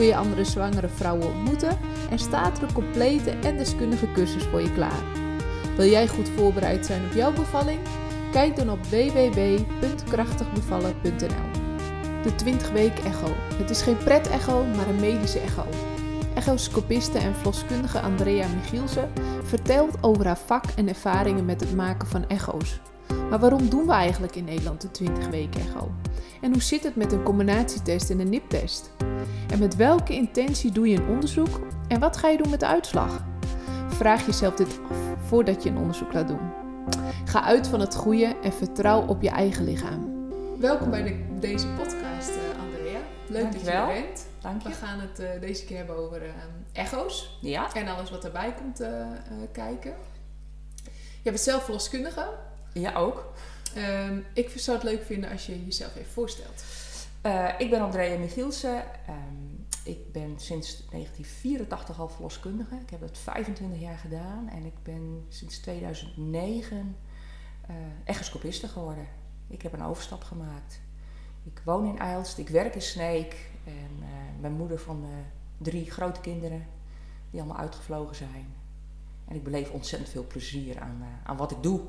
kun je andere zwangere vrouwen ontmoeten en staat er een complete en deskundige cursus voor je klaar. Wil jij goed voorbereid zijn op jouw bevalling? Kijk dan op www.krachtigbevallen.nl. De 20 week echo. Het is geen pret-echo, maar een medische echo. Echoscopiste en verloskundige Andrea Michielsen vertelt over haar vak en ervaringen met het maken van echo's. Maar waarom doen we eigenlijk in Nederland de 20 week echo? En hoe zit het met een combinatietest en een NIP-test? En met welke intentie doe je een onderzoek en wat ga je doen met de uitslag? Vraag jezelf dit af voordat je een onderzoek laat doen. Ga uit van het goede en vertrouw op je eigen lichaam. Welkom bij de, deze podcast, uh, Andrea. Leuk Dankjewel. dat je er bent. Dank je. We gaan het uh, deze keer hebben over uh, echo's Ja? en alles wat erbij komt kijken. Je bent zelf verloskundige. Ja, ook. Um, ik zou het leuk vinden als je jezelf even voorstelt. Uh, ik ben Andrea Michielsen. Um, ik ben sinds 1984 al verloskundige. Ik heb het 25 jaar gedaan en ik ben sinds 2009 uh, echoscopiste geworden. Ik heb een overstap gemaakt. Ik woon in Eilst, ik werk in Sneek en uh, mijn moeder van drie grote kinderen die allemaal uitgevlogen zijn. En ik beleef ontzettend veel plezier aan, aan wat ik doe.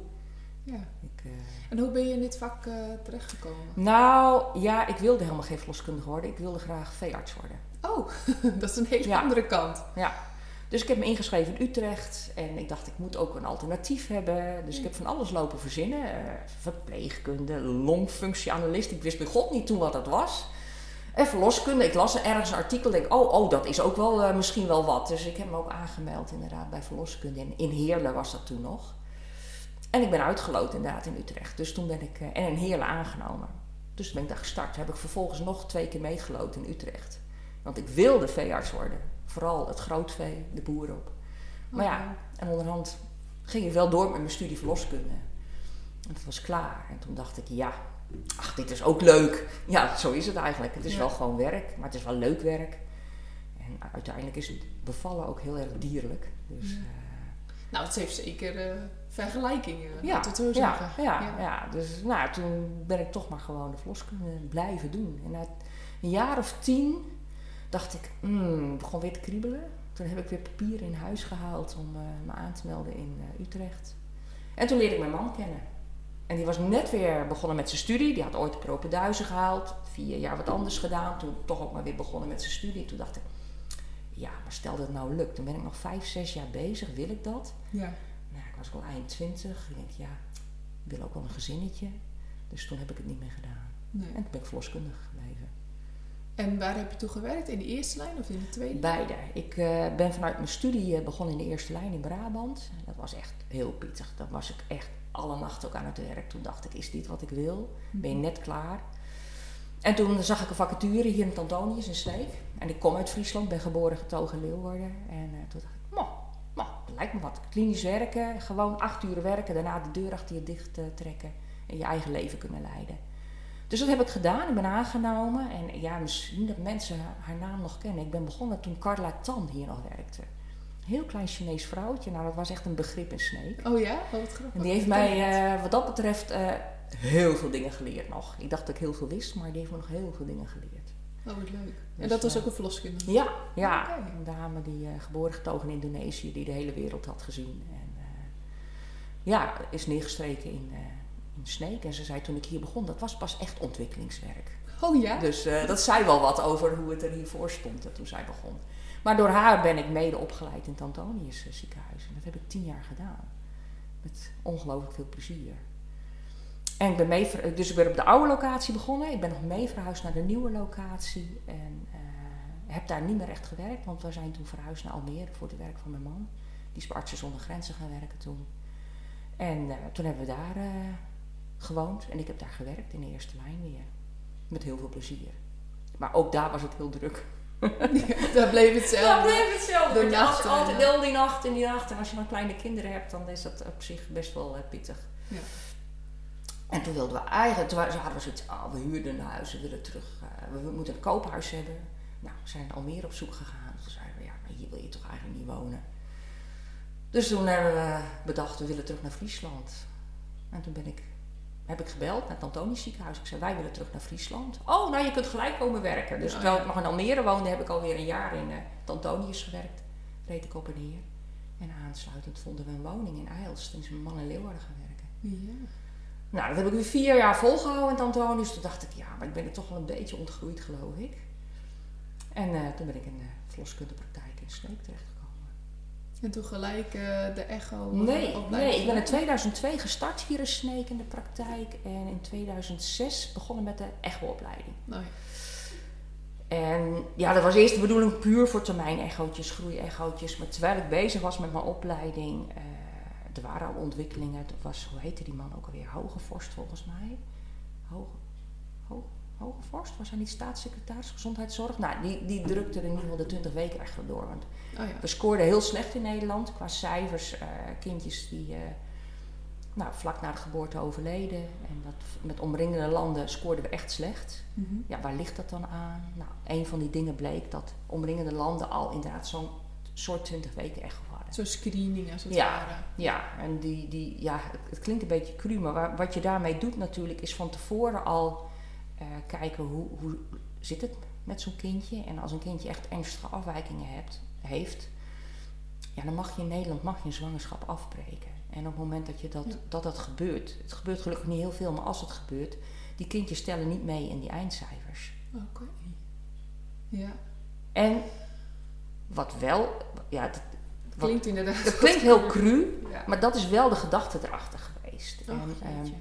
Ja. Ik, uh... En hoe ben je in dit vak uh, terechtgekomen? Nou, ja, ik wilde helemaal geen verloskundige worden. Ik wilde graag veearts worden. Oh, dat is een hele ja. andere kant. Ja. Dus ik heb me ingeschreven in Utrecht en ik dacht, ik moet ook een alternatief hebben. Dus ik heb van alles lopen verzinnen. Uh, verpleegkunde, longfunctieanalist. Ik wist bij God niet toen wat dat was. En verloskunde, ik las ergens een artikel denk oh, oh, dat is ook wel uh, misschien wel wat. Dus ik heb me ook aangemeld inderdaad bij verloskunde. En in Heerlen was dat toen nog. En ik ben uitgeloot inderdaad in Utrecht. Dus toen ben ik, uh, en in Heerlen aangenomen. Dus toen ben ik daar gestart. Heb ik vervolgens nog twee keer meegeloot in Utrecht. Want ik wilde veearts worden. Vooral het grootvee, de boeren op. Maar Oh, ja, en onderhand ging ik wel door met mijn studie verloskunde. En het was klaar. En toen dacht ik, ja, ach, dit is ook leuk. Ja, zo is het eigenlijk. Het is Ja. wel gewoon werk, maar het is wel leuk werk. En uiteindelijk is het bevallen ook heel erg dierlijk. Dus, Ja. eh, Nou, het heeft zeker uh, vergelijkingen, ja, het zo ja, zeggen. ja, ja. dus nou, toen ben ik toch maar gewoon de verloskunde blijven doen. En na een jaar of tien dacht ik, hmm, begon weer te kriebelen. Toen heb ik weer papieren in huis gehaald om uh, me aan te melden in uh, Utrecht. En toen leerde ik mijn man kennen. En die was net weer begonnen met zijn studie. Die had ooit de propenduizen gehaald. Vier jaar wat anders gedaan. Toen toch ook maar weer begonnen met zijn studie. Toen dacht ik, ja, maar stel dat het nou lukt. Dan ben ik nog vijf, zes jaar bezig. Wil ik dat? Ja. Nou, ik was al eind twintig. Ik denk, ja, ik wil ook wel een gezinnetje. Dus toen heb ik het niet meer gedaan. Nee. En toen ben ik verloskundige gebleven. En waar heb je toe gewerkt? In de eerste lijn of in de tweede? Beide. Ik uh, ben vanuit mijn studie uh, begonnen in de eerste lijn in Brabant. Dat was echt heel pittig. Dan was ik echt alle nachten ook aan het werk. Toen dacht ik, is dit wat ik wil? Ben je net klaar? En toen zag ik een vacature hier in Antonius in Sneek. En ik kom uit Friesland, ben geboren getogen in Leeuwarden. En uh, toen dacht ik, lijkt me wat. Klinisch werken, gewoon acht uur werken, daarna de deur achter je dicht uh, trekken en je eigen leven kunnen leiden. Dus dat heb ik gedaan, ik ben aangenomen. En ja, misschien dat mensen haar naam nog kennen. Ik ben begonnen toen Carla Tan hier nog werkte. Heel klein Chinees vrouwtje, nou dat was echt een begrip in Sneek. Oh ja? Oh, wat grappig. En die heeft mij uh, wat dat betreft uh, heel veel dingen geleerd nog. Ik dacht dat ik heel veel wist, maar die heeft me nog heel veel dingen geleerd. Oh, wat leuk. Dus, en dat was uh, ook een verloskundige? Ja, ja. Een dame die uh, geboren getogen in Indonesië, die de hele wereld had gezien. En uh, ja, is neergestreken in, in Sneek. En ze zei toen ik hier begon, dat was pas echt ontwikkelingswerk. Oh ja? Dus uh, dat zei wel wat over hoe het er hiervoor stond toen zij begon. Maar door haar ben ik mede opgeleid in het Antonius ziekenhuis. En dat heb ik tien jaar gedaan. Met ongelooflijk veel plezier. En ik ben mee, dus ik ben op de oude locatie begonnen. Ik ben nog mee verhuisd naar de nieuwe locatie. En uh, heb daar niet meer echt gewerkt. Want we zijn toen verhuisd naar Almere voor het werk van mijn man. Die is bij Artsen zonder Grenzen gaan werken toen. En uh, toen hebben we daar uh, gewoond. En ik heb daar gewerkt in de eerste lijn weer. Met heel veel plezier. Maar ook daar was het heel druk. Daar bleef hetzelfde. Ja, bleef hetzelfde. De nachten, altijd heel die nacht en die nacht. En als je dan kleine kinderen hebt, dan is dat op zich best wel eh, pittig. Ja. En toen wilden we eigenlijk, toen hadden we zoiets, oh, we huurden een huis, we willen terug, eh, we, moeten een koophuis hebben. Nou, we zijn al meer op zoek gegaan. Toen zeiden we, ja, maar hier wil je toch eigenlijk niet wonen. Dus toen hebben we bedacht, we willen terug naar Friesland. En toen ben ik, heb ik gebeld naar het Antonisch ziekenhuis. Ik zei, wij willen terug naar Friesland. Oh, nou, je kunt gelijk komen werken. Dus Ja, terwijl ik nog in Almere woonde, heb ik alweer een jaar in eh, het Antonius gewerkt. Reed ik op en neer. En aansluitend vonden we een woning in Eils. Toen is mijn man in Leeuwarden gaan werken. Ja. Nou, dat heb ik weer vier jaar volgehouden het Antonius. Toen dacht ik, ja, maar ik ben er toch wel een beetje ontgroeid, geloof ik. En eh, toen ben ik in de verloskundepraktijk in Sneek terechtgekomen. En toen gelijk eh, de echo. eh, Nee, nee, ik ben in gedaan? 2002 gestart hier in Sneek in de praktijk. En in 2006 begonnen met de echo-opleiding. Ja. En ja, dat was eerst de bedoeling puur voor termijn-echootjes, groei-echootjes. Maar terwijl ik bezig was met mijn opleiding, eh, er waren al ontwikkelingen. Er was, hoe heette die man ook alweer? Hogevorst volgens mij. Hoge, Ho- Hogevorst? Was hij niet staatssecretaris gezondheidszorg? Nou, die, die drukte er in ieder geval de 20 weken echt wel door. Want Oh ja. we scoorden heel slecht in Nederland qua cijfers. eh, kindjes die eh, nou, vlak na de geboorte overleden. En dat, met omringende landen scoorden we echt slecht. Mhm. Ja, waar ligt dat dan aan? Nou, een van die dingen bleek dat omringende landen al inderdaad zo'n soort 20 weken echt hadden. Zo'n screening als het Ja. ware. Ja, en die, die, ja, het, het klinkt een beetje cru, maar wa- wat je daarmee doet natuurlijk is van tevoren al eh, kijken hoe, hoe zit het met zo'n kindje. En als een kindje echt ernstige afwijkingen hebt, heeft, ja, dan mag je in Nederland mag je een zwangerschap afbreken. En op het moment dat je dat, Ja. dat, dat gebeurt, het gebeurt gelukkig niet heel veel, maar als het gebeurt, die kindjes tellen niet mee in die eindcijfers. Oké. Ja. En wat wel, ja, het, wat- Klinkt inderdaad. het klinkt heel cru, Ja. maar dat is wel de gedachte erachter geweest. Oh, en, ehm,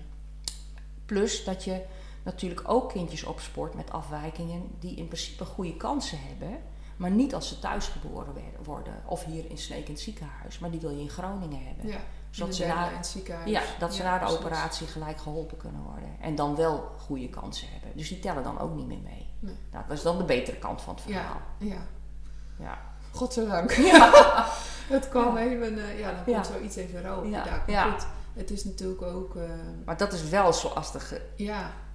plus dat je natuurlijk ook kindjes opspoort met afwijkingen die in principe goede kansen hebben, maar niet als ze thuis geboren worden of hier in Sneek in het ziekenhuis, maar die wil je in Groningen hebben. ja. Zodat in ze na, lijn ziekenhuis. ja, dat ze na de operatie gelijk geholpen kunnen worden. En dan wel goede kansen hebben. Dus die tellen dan ook niet meer mee. Nee. Nou, dat is dan de betere kant van het verhaal. Ja, ja. Ja. Godzijdank. het kwam even, eh, ja, dan komt zoiets even je Ja, goed, het is natuurlijk ook, eh, Maar dat is wel zoals er ge-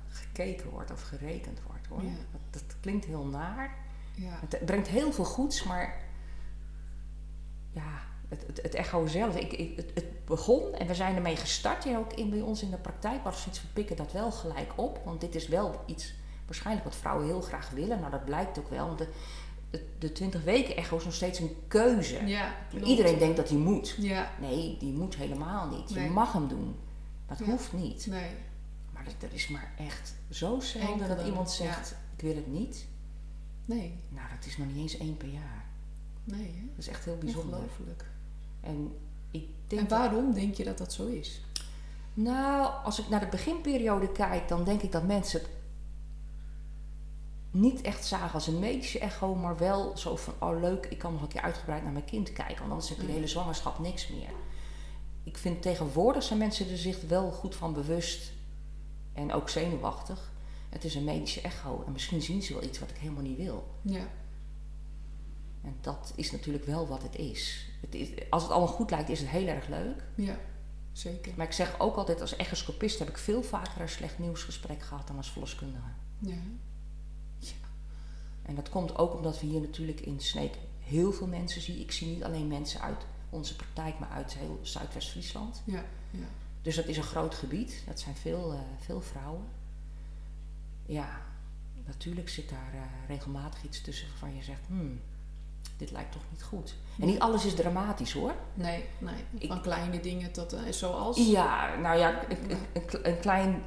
gekeken wordt of gerekend wordt hoor. Dat, klinkt heel naar. ja. Het brengt heel veel goeds, maar ja, het, het, het echo zelf. Ik, ik, het, het begon en we zijn ermee gestart. Ja, ook in, bij ons in de praktijk was zoiets we pikken dat wel gelijk op. Want dit is wel iets waarschijnlijk wat vrouwen heel graag willen. Nou, dat blijkt ook wel. Want de, de, de 20 weken echo is nog steeds een keuze. ja. Iedereen denkt dat hij moet. Ja, Nee, die moet helemaal niet. Je Nee. mag hem doen. Dat Ja. hoeft niet. nee. Maar er is maar echt zo zelden dat iemand zegt: Ik wil het niet. Nee, Nou, dat is nog niet eens één per jaar. nee, hè? Dat is echt heel bijzonder. Ongelooflijk. En ik denk. En dat- waarom denk je dat dat zo is? nou, als ik naar de beginperiode kijk, dan denk ik dat mensen het niet echt zagen als een medische echo, maar wel zo van: oh leuk, ik kan nog een keer uitgebreid naar mijn kind kijken, want anders heb je de Mm. hele zwangerschap niks meer. Ik vind tegenwoordig zijn mensen er zich wel goed van bewust en ook zenuwachtig. Het is een medische echo en misschien zien ze wel iets wat ik helemaal niet wil. Ja, En dat is natuurlijk wel wat het is. Het is als het allemaal goed lijkt, is het heel erg leuk. ja, zeker. Maar ik zeg ook altijd, als echoscopist heb ik veel vaker een slecht nieuwsgesprek gehad dan als verloskundige. Ja, En dat komt ook omdat we hier natuurlijk in Sneek heel veel mensen zien. Ik zie niet alleen mensen uit onze praktijk, maar uit heel Zuidwest-Friesland. ja, ja. Dus dat is een groot gebied. Dat zijn veel, eh, veel vrouwen. Ja, natuurlijk zit daar eh, regelmatig iets tussen waarvan je zegt, hmm, dit lijkt toch niet goed. En niet alles is dramatisch hoor. Nee, nee. Ik- Van kleine dingen tot eh, zoals. Ja, nou ja, een, een klein.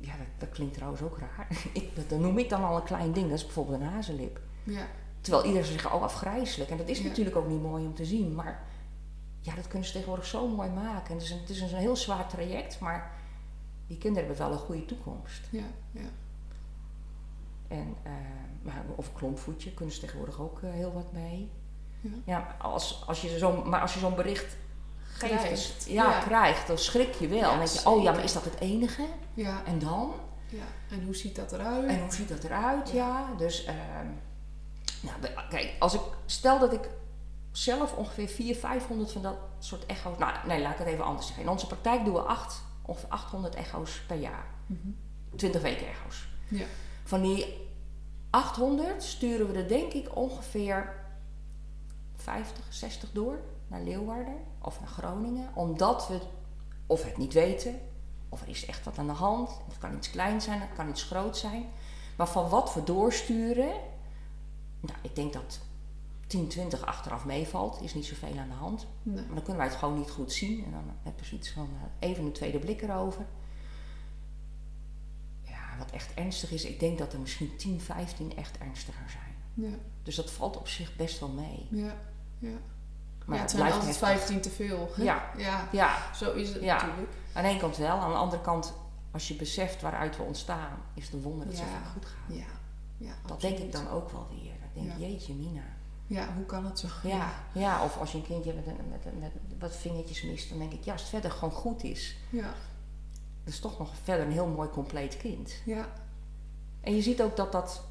Ja, dat, dat klinkt trouwens ook raar. Ik, dat, dat noem ik dan al een klein ding. Dat is bijvoorbeeld een hazenlip. Ja, Terwijl iedereen zeggen, oh afgrijzelijk. En dat is Ja. natuurlijk ook niet mooi om te zien. Maar ja, dat kunnen ze tegenwoordig zo mooi maken. En het is een, het is een heel zwaar traject, maar die kinderen hebben wel een goede toekomst. ja, ja. En, eh, maar, of klompvoetje kunnen ze tegenwoordig ook eh, heel wat mee. Ja. Ja, als, als je zo, maar als je zo'n bericht geeft, Krijgt, ja, ja. krijgt, dan schrik je wel. Ja, dan denk je, oh ja, maar is dat het enige? Ja, En dan? ja. En hoe ziet dat eruit? En hoe ziet dat eruit? Ja, Ja. dus ehm, Nou, kijk, als ik stel dat ik zelf ongeveer 400, 500 van dat soort echo's. Nou, nee, laat ik het even anders zeggen. In onze praktijk doen we acht, ongeveer 800 echo's per jaar. 20 weken echo's. Ja. Van die 800 sturen we er denk ik ongeveer 50, 60 door naar Leeuwarden of naar Groningen. Omdat we of het niet weten, of er is echt wat aan de hand. Het kan iets klein zijn, het kan iets groot zijn. Maar van wat we doorsturen, nou, ik denk dat 10, 20 achteraf meevalt. Is niet zoveel aan de hand. Nee. Maar dan kunnen wij het gewoon niet goed zien. En dan heb je zoiets van eh, even een tweede blik erover. Ja, wat echt ernstig is, ik denk dat er misschien 10, 15 echt ernstiger zijn. Ja, Dus dat valt op zich best wel mee. ja, ja. Maar ja, het het zijn altijd heftig. 15 te veel. hè? Ja. ja, Ja, zo is het Ja. natuurlijk. aan de ene kant wel. Aan de andere kant, als je beseft waaruit we ontstaan, is het een wonder dat het Ja. vaak goed gaat. Ja, ja Dat denk ik dan ook wel weer. Ik denk, jeetje mina. Ja, hoe kan het zo? Ja, ja, of als je een kindje met, met, met wat vingertjes mist, dan denk ik, ja, als het verder gewoon goed is, Ja, dat is toch nog verder een heel mooi compleet kind. ja, En je ziet ook dat dat,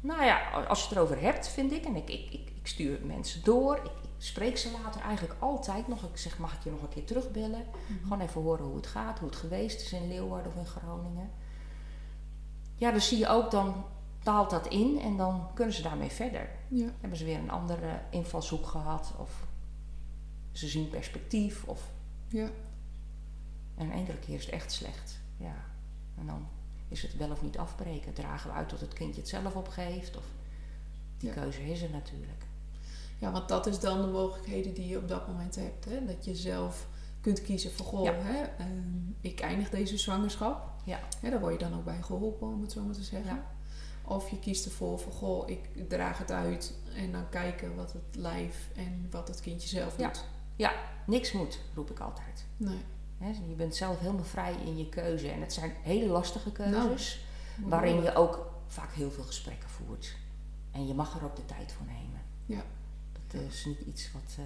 nou ja, als je het erover hebt, vind ik, en ik, ik stuur mensen door, ik, ik spreek ze later eigenlijk altijd nog. Ik zeg, mag ik je nog een keer terugbellen? Mhm. Gewoon even horen hoe het gaat, hoe het geweest is in Leeuwarden of in Groningen. Ja, dan zie je ook, dan taalt dat in en dan kunnen ze daarmee verder. ja, Hebben ze weer een andere invalshoek gehad of ze zien perspectief of... ja, En een enkele keer is het echt slecht. Ja. En dan is het wel of niet afbreken. Dragen we uit tot het kindje het zelf opgeeft? Of die Ja. keuze is er natuurlijk. Ja, want dat is dan de mogelijkheden die je op dat moment hebt. Hè? Dat je zelf kunt kiezen van, goh, Ja. hè, ehm, ik eindig deze zwangerschap. Ja. Hè, daar word je dan ook bij geholpen, om het zo maar te zeggen. Ja. Of je kiest ervoor van, goh, ik draag het uit. En dan kijken wat het lijf en wat het kindje zelf Ja. doet. Niks moet, roep ik altijd. Nee. Hè, Je bent zelf helemaal vrij in je keuze. En het zijn hele lastige keuzes. Nou, waarin je ook vaak heel veel gesprekken voert. En je mag er ook de tijd voor nemen. Ja. Is niet iets wat eh,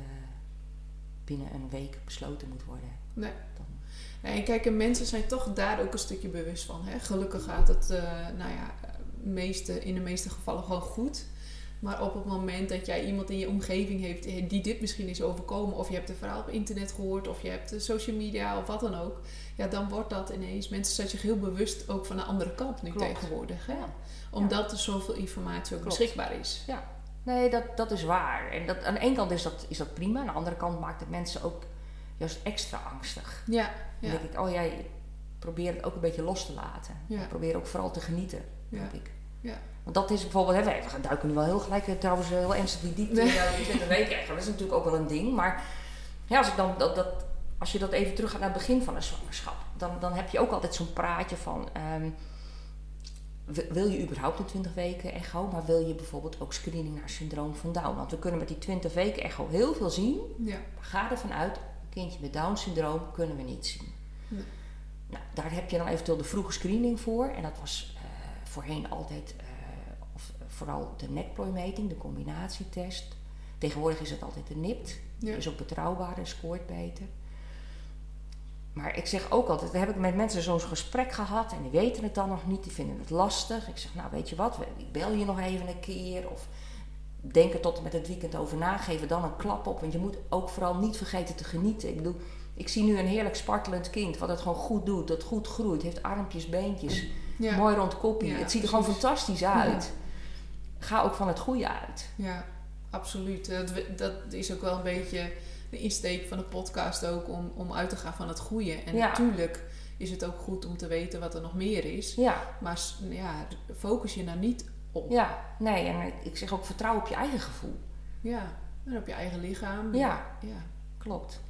binnen een week besloten moet worden. Nee. Dan, Nee, kijk, en mensen zijn toch daar ook een stukje bewust van. Hè? Gelukkig gaat het, eh, nou ja, meeste, in de meeste gevallen gewoon goed. Maar op het moment dat jij iemand in je omgeving heeft die dit misschien is overkomen, of je hebt een verhaal op internet gehoord, of je hebt social media of wat dan ook, ja, dan wordt dat ineens. Mensen zijn zich heel bewust ook van de andere kant nu Klopt. tegenwoordig. Hè? ja. Omdat er zoveel informatie ook Klopt. beschikbaar is. Nee, dat, dat is waar. En dat, aan de ene kant is dat, is dat prima. Aan de andere kant maakt het mensen ook juist extra angstig. Ja, Dan ja, denk ik, oh jij probeer het ook een beetje los te laten. Ja. Probeer ook vooral te genieten, Ja. denk ik. Ja. Want dat is bijvoorbeeld, hè, wij duiken nu wel heel gelijk eh, trouwens eh, heel ernstig die diepte. Nee. Die 20 weken echt. Dat is natuurlijk ook wel een ding. Maar ja, als, ik dan, dat, dat, als je dat even terug gaat naar het begin van een zwangerschap, dan, dan heb je ook altijd zo'n praatje van. ehm, wil je überhaupt een 20 weken echo, maar wil je bijvoorbeeld ook screening naar syndroom van Down? Want we kunnen met die 20 weken echo heel veel zien. ja, Maar ga ervan uit, een kindje met Down syndroom kunnen we niet zien. Nou, daar heb je dan eventueel de vroege screening voor. En dat was eh, voorheen altijd, eh, of eh, vooral de nekplooimeting, de combinatietest. Tegenwoordig is het altijd de NIPT. ja. Is ook betrouwbaarder, scoort beter. Maar ik zeg ook altijd, heb ik met mensen zo'n gesprek gehad en die weten het dan nog niet, die vinden het lastig. Ik zeg, nou weet je wat, ik bel je nog even een keer of denk er tot en met het weekend over na, geef er dan een klap op. Want je moet ook vooral niet vergeten te genieten. Ik bedoel, ik zie nu een heerlijk spartelend kind, wat het gewoon goed doet, dat goed groeit, heeft armpjes, beentjes, ja. mooi rond koppie. Ja, het ziet er gewoon fantastisch uit. Ga ook van het goede uit. Ja, absoluut. Dat, dat is ook wel een beetje de insteek van de podcast ook om, om uit te gaan van het goede. En Ja. natuurlijk is het ook goed om te weten wat er nog meer is. Ja, Maar ja, focus je nou niet op. ja, nee, en ik zeg ook vertrouw op je eigen gevoel. Ja, en op je eigen lichaam. Ja. ja. Klopt.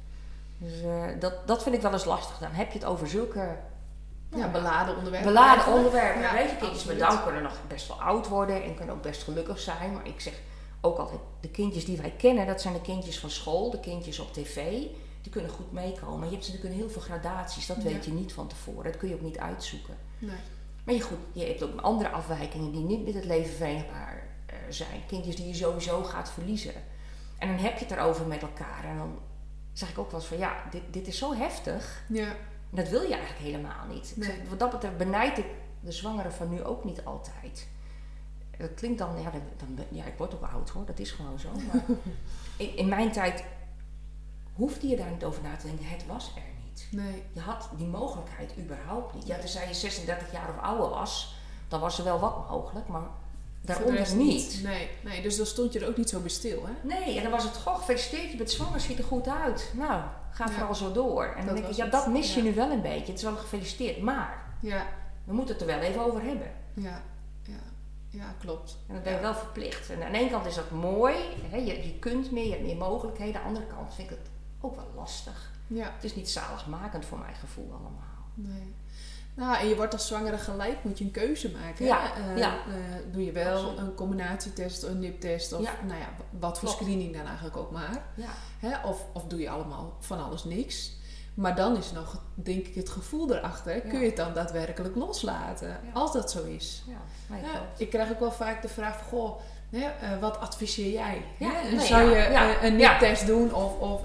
Dus eh, dat, dat vind ik wel eens lastig. Dan heb je het over zulke Ja, ja, beladen onderwerpen. beladen onderwerpen. Ja, Weet je, kindjes met. Down kunnen nog best wel oud worden en kunnen ook best gelukkig zijn. Maar ik zeg ook altijd, de kindjes die wij kennen, dat zijn de kindjes van school, de kindjes op tv. Die kunnen goed meekomen. Je hebt natuurlijk heel veel gradaties, dat Ja. weet je niet van tevoren. Dat kun je ook niet uitzoeken. Nee. Maar je, goed, je hebt ook andere afwijkingen die niet met het leven verenigbaar eh, zijn. Kindjes die je sowieso gaat verliezen. En dan heb je het erover met elkaar. En dan zeg ik ook wel eens van ja, dit, dit is zo heftig. Ja, En dat wil je eigenlijk helemaal niet. Ik Nee. zeg, wat dat betreft benijd ik de zwangeren van nu ook niet altijd. Dat klinkt dan, ja, dan, ja, ik word ook oud hoor, dat is gewoon zo. Maar in, in mijn tijd hoefde je daar niet over na te denken, het was er niet. Nee. Je had die mogelijkheid überhaupt niet. Ja, tenzij je 36 jaar of ouder was, dan was er wel wat mogelijk, maar daaronder rest niet. Nee, nee, dus dan stond je er ook niet zo bij stil, hè? Nee, en dan was het, goh, gefeliciteerd, je bent zwanger, ziet er goed uit. Nou, ga Ja. vooral zo door. En dan denk ik, ja, dat mis je Ja. nu wel een beetje. Het is wel gefeliciteerd, maar Ja, we moeten het er wel even over hebben. ja, ja. Klopt. En dan ben je Ja. wel verplicht. En aan de ene kant is dat mooi, hè, je, je kunt meer, je hebt meer mogelijkheden. Aan de andere kant vind ik het ook wel lastig. Ja, Het is niet zaligmakend voor mijn gevoel allemaal. nee. Nou, en je wordt als zwangere gelijk, moet je een keuze maken. Ja? Eh, ja. eh, doe je wel Absoluut. een combinatietest, een niptest of Ja. nou ja, wat voor Klopt. screening dan eigenlijk ook maar. Ja, Hè? Of, of doe je allemaal van alles niks. Maar dan is nog, denk ik, het gevoel erachter. Kun je het dan daadwerkelijk loslaten? Als dat zo is. ja, ik krijg ook wel vaak de vraag van, goh, hè, eh, wat adviseer jij? Hè? Nee, Zou je eh, een ja. niptest doen? Of, of?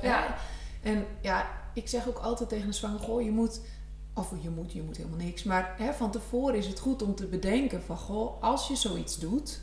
En ja, ik zeg ook altijd tegen de zwanger, goh, je moet, of je moet, je moet helemaal niks. Maar hè, van tevoren is het goed om te bedenken van, goh, als je zoiets doet,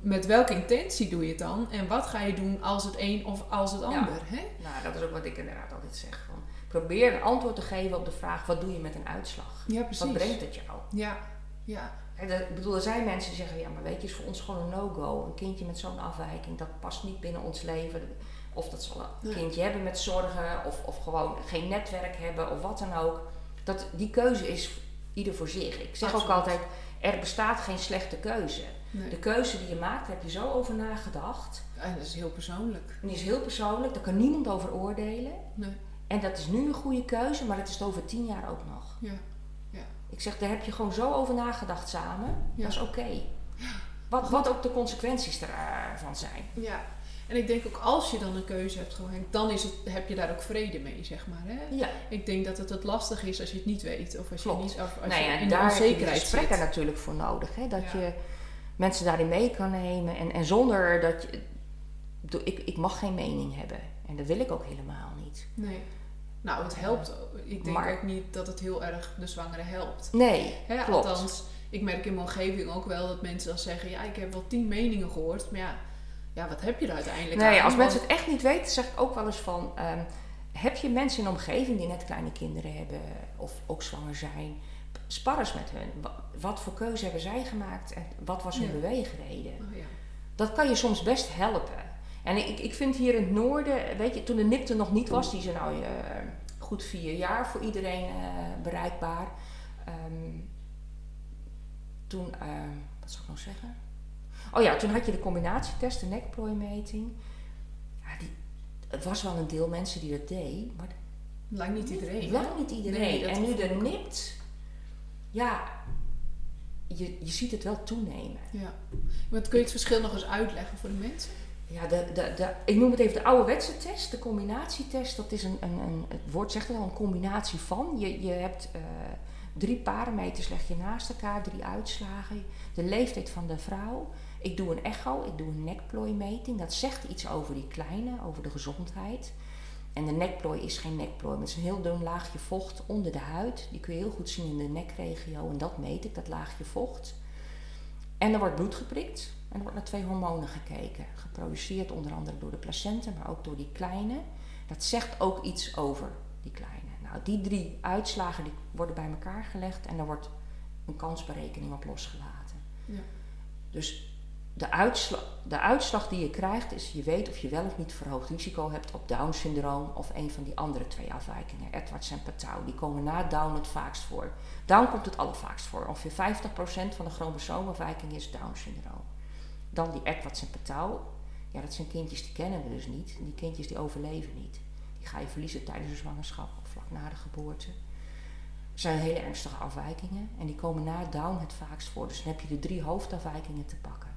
met welke intentie doe je het dan? En wat ga je doen als het een of als het Ja. ander? Hè? Nou, dat is ook wat ik inderdaad altijd zeg. Probeer een antwoord te geven op de vraag, wat doe je met een uitslag? Ja, precies. Wat brengt het jou? Ja, ja, Ik bedoel, er zijn mensen die zeggen, ja, maar weet je, is voor ons gewoon een no-go. Een kindje met zo'n afwijking, dat past niet binnen ons leven. Of dat zal een kindje hebben met zorgen, of, of gewoon geen netwerk hebben, of wat dan ook. Dat, die keuze is ieder voor zich. Ik zeg ook altijd, er bestaat geen slechte keuze. nee. De keuze die je maakt, heb je zo over nagedacht. En dat is heel persoonlijk. En die is heel persoonlijk, daar kan niemand over oordelen. Nee. En dat is nu een goede keuze, maar dat is het over tien jaar ook nog. Ja, Ik zeg, daar heb je gewoon zo over nagedacht samen. Ja. Dat is oké. Wat, wat ook de consequenties ervan zijn. ja. En ik denk ook als je dan een keuze hebt gemaakt, dan is het, heb je daar ook vrede mee, zeg maar. Hè? Ja, Ik denk dat het het lastig is als je het niet weet. Of als je, niet, of als nou je ja, in de daar heb je die onzekerheid gesprekken natuurlijk voor nodig. Hè? Dat Ja. je mensen daarin mee kan nemen. En, en zonder dat je... Ik, ik mag geen mening hebben. En dat wil ik ook helemaal niet. Nee. Nou, het helpt. ook. Ik denk Maar- ook niet dat het heel erg de zwangere helpt. Nee, Hè, klopt. Althans, ik merk in mijn omgeving ook wel dat mensen dan zeggen... Ja, ik heb wel tien meningen gehoord. Maar ja, ja wat heb je er uiteindelijk Nee, aan? als mensen het echt niet weten, zeg ik ook wel eens van... ehm, heb je mensen in de omgeving die net kleine kinderen hebben of ook zwanger zijn? Spar eens met hun. Wa- Wat voor keuze hebben zij gemaakt en wat was hun Ja. beweegreden? Oh, ja. Dat kan je soms best helpen. En ik, ik vind hier in het noorden, weet je, toen de NIPT er nog niet was, die is er nou eh, goed vier jaar voor iedereen eh, bereikbaar. Ehm, toen, eh, wat zou ik nou zeggen? Oh ja, toen had je de combinatietest, de nekplooimeting. Ja, die, het was wel een deel mensen die dat deed, maar Lang niet iedereen. lang niet iedereen. Nee, en nu de ook. NIPT, ja, je, je ziet het wel toenemen. Ja. Want kun je het verschil nog eens uitleggen voor de mensen? Ja, de, de, de, ik noem het even de ouderwetse test, de combinatietest. Dat is een, een, een het woord zegt al, een combinatie van. Je, je hebt eh, drie parameters, leg je naast elkaar, drie uitslagen. De leeftijd van de vrouw. Ik doe een echo, ik doe een nekplooimeting. Dat zegt iets over die kleine, over de gezondheid. En de nekplooi is geen nekplooi, maar het is een heel dun laagje vocht onder de huid. Die kun je heel goed zien in de nekregio en dat meet ik, dat laagje vocht. En er wordt bloed geprikt en er wordt naar twee hormonen gekeken. Geproduceerd onder andere door de placenta, maar ook door die kleine. Dat zegt ook iets over die kleine. Nou, die drie uitslagen die worden bij elkaar gelegd en er wordt een kansberekening op losgelaten. Ja. Dus de uitslag, de uitslag die je krijgt is je weet of je wel of niet verhoogd risico hebt op Down-syndroom of een van die andere twee afwijkingen, Edwards en Patau. Die komen na Down het vaakst voor. Down komt het allervaakst voor. Ongeveer 50% van de chromosoomafwijking is Down-syndroom. Dan die en Patau. Ja, dat zijn kindjes die kennen we dus niet. Die kindjes die overleven niet. Die ga je verliezen tijdens de zwangerschap of vlak na de geboorte. Er zijn hele ernstige afwijkingen en die komen na Down het vaakst voor. Dus dan heb je de drie hoofdafwijkingen te pakken.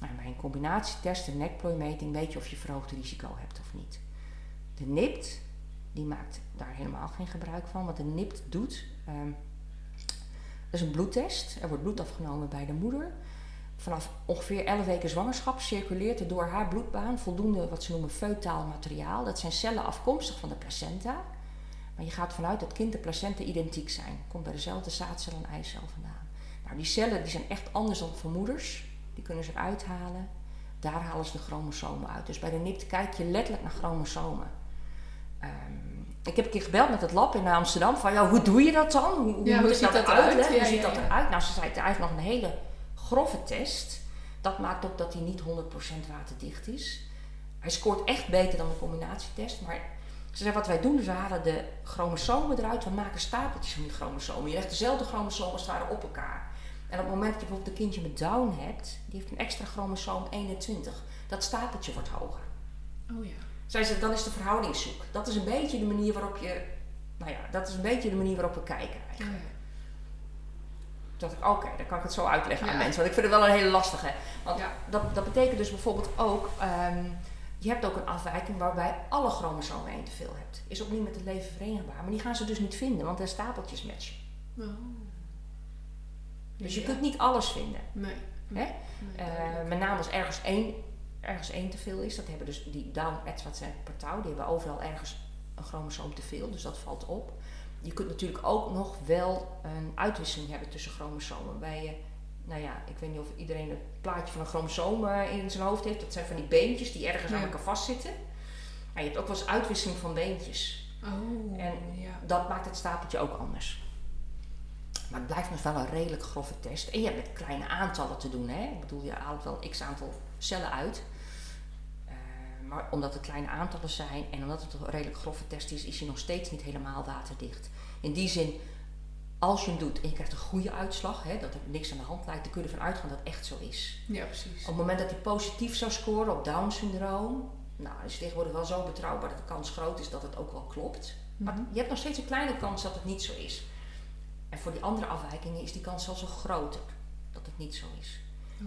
Nou, bij een combinatietest, een nekplooimeting, weet je of je verhoogd risico hebt of niet. De NIPT, die maakt daar helemaal geen gebruik van. Wat de NIPT doet, ehm, dat is een bloedtest. Er wordt bloed afgenomen bij de moeder. Vanaf ongeveer 11 weken zwangerschap circuleert er door haar bloedbaan voldoende wat ze noemen feutaal materiaal. Dat zijn cellen afkomstig van de placenta. Maar je gaat vanuit dat kind en placenta identiek zijn. Komt bij dezelfde zaadcel en eicel vandaan. Nou, die cellen die zijn echt anders dan voor moeders. die kunnen ze eruit halen. Daar halen ze de chromosomen uit. Dus bij de NIPT kijk je letterlijk naar chromosomen. Ehm, ik heb een keer gebeld met het lab in Amsterdam. Van, ja, hoe doe je dat dan? Hoe, hoe Ja, moet hoe ik ziet dat dat eruit? uitleggen? Ja, hoe ziet ja, dat eruit? Nou, ze zei, het eigenlijk nog een hele grove test. Dat maakt ook dat hij niet 100% waterdicht is. Hij scoort echt beter dan de combinatietest. Maar ze zei, wat wij doen, we halen de chromosomen eruit. We maken stapeltjes van die chromosomen. Je legt dezelfde chromosomen als het ware op elkaar. En op het moment dat je bijvoorbeeld een kindje met Down hebt, die heeft een extra chromosoom 21. Dat stapeltje wordt hoger. Oh ja. Zij ze, dan is de verhouding zoek. Dat is een beetje de manier waarop je, nou ja, dat is een beetje de manier waarop we kijken eigenlijk. Dacht ik, oké, dan kan ik het zo uitleggen aan mensen. Want ik vind het wel een hele lastige. Want Ja. dat, dat betekent dus bijvoorbeeld ook, ehm, je hebt ook een afwijking waarbij alle chromosomen één te veel hebt. Is ook niet met het leven verenigbaar. Maar die gaan ze dus niet vinden, want de stapeltjes matchen. Oh. Dus je Ja. kunt niet alles vinden. Nee. Hè? Nee, Eh, met name als ergens één, ergens één te veel is. Dat hebben dus die Down, Edwards en Patau. Die hebben overal ergens een chromosoom te veel. Dus dat valt op. Je kunt natuurlijk ook nog wel een uitwisseling hebben tussen chromosomen. Bij je, nou ja, ik weet niet of iedereen het plaatje van een chromosoom eh, in zijn hoofd heeft. Dat zijn van die beentjes die ergens aan elkaar vastzitten. Maar je hebt ook wel eens uitwisseling van beentjes. Oh, En ja. Dat maakt het stapeltje ook anders. Maar het blijft nog wel een redelijk grove test. En je hebt met kleine aantallen te doen. Hè? Ik bedoel, je haalt wel een x aantal cellen uit. Maar omdat het kleine aantallen zijn en omdat het een redelijk grove test is, is hij nog steeds niet helemaal waterdicht. In die zin, als je hem doet en je krijgt een goede uitslag, hè, dat er niks aan de hand lijkt, dan kun je ervan uitgaan dat het echt zo is. Ja, precies. Op het moment dat hij positief zou scoren op Down-syndroom, nou, is het tegenwoordig wel zo betrouwbaar dat de kans groot is dat het ook wel klopt. Maar Mhm. je hebt nog steeds een kleine kans dat het niet zo is. En voor die andere afwijkingen is die kans zelfs nog groter dat het niet zo is.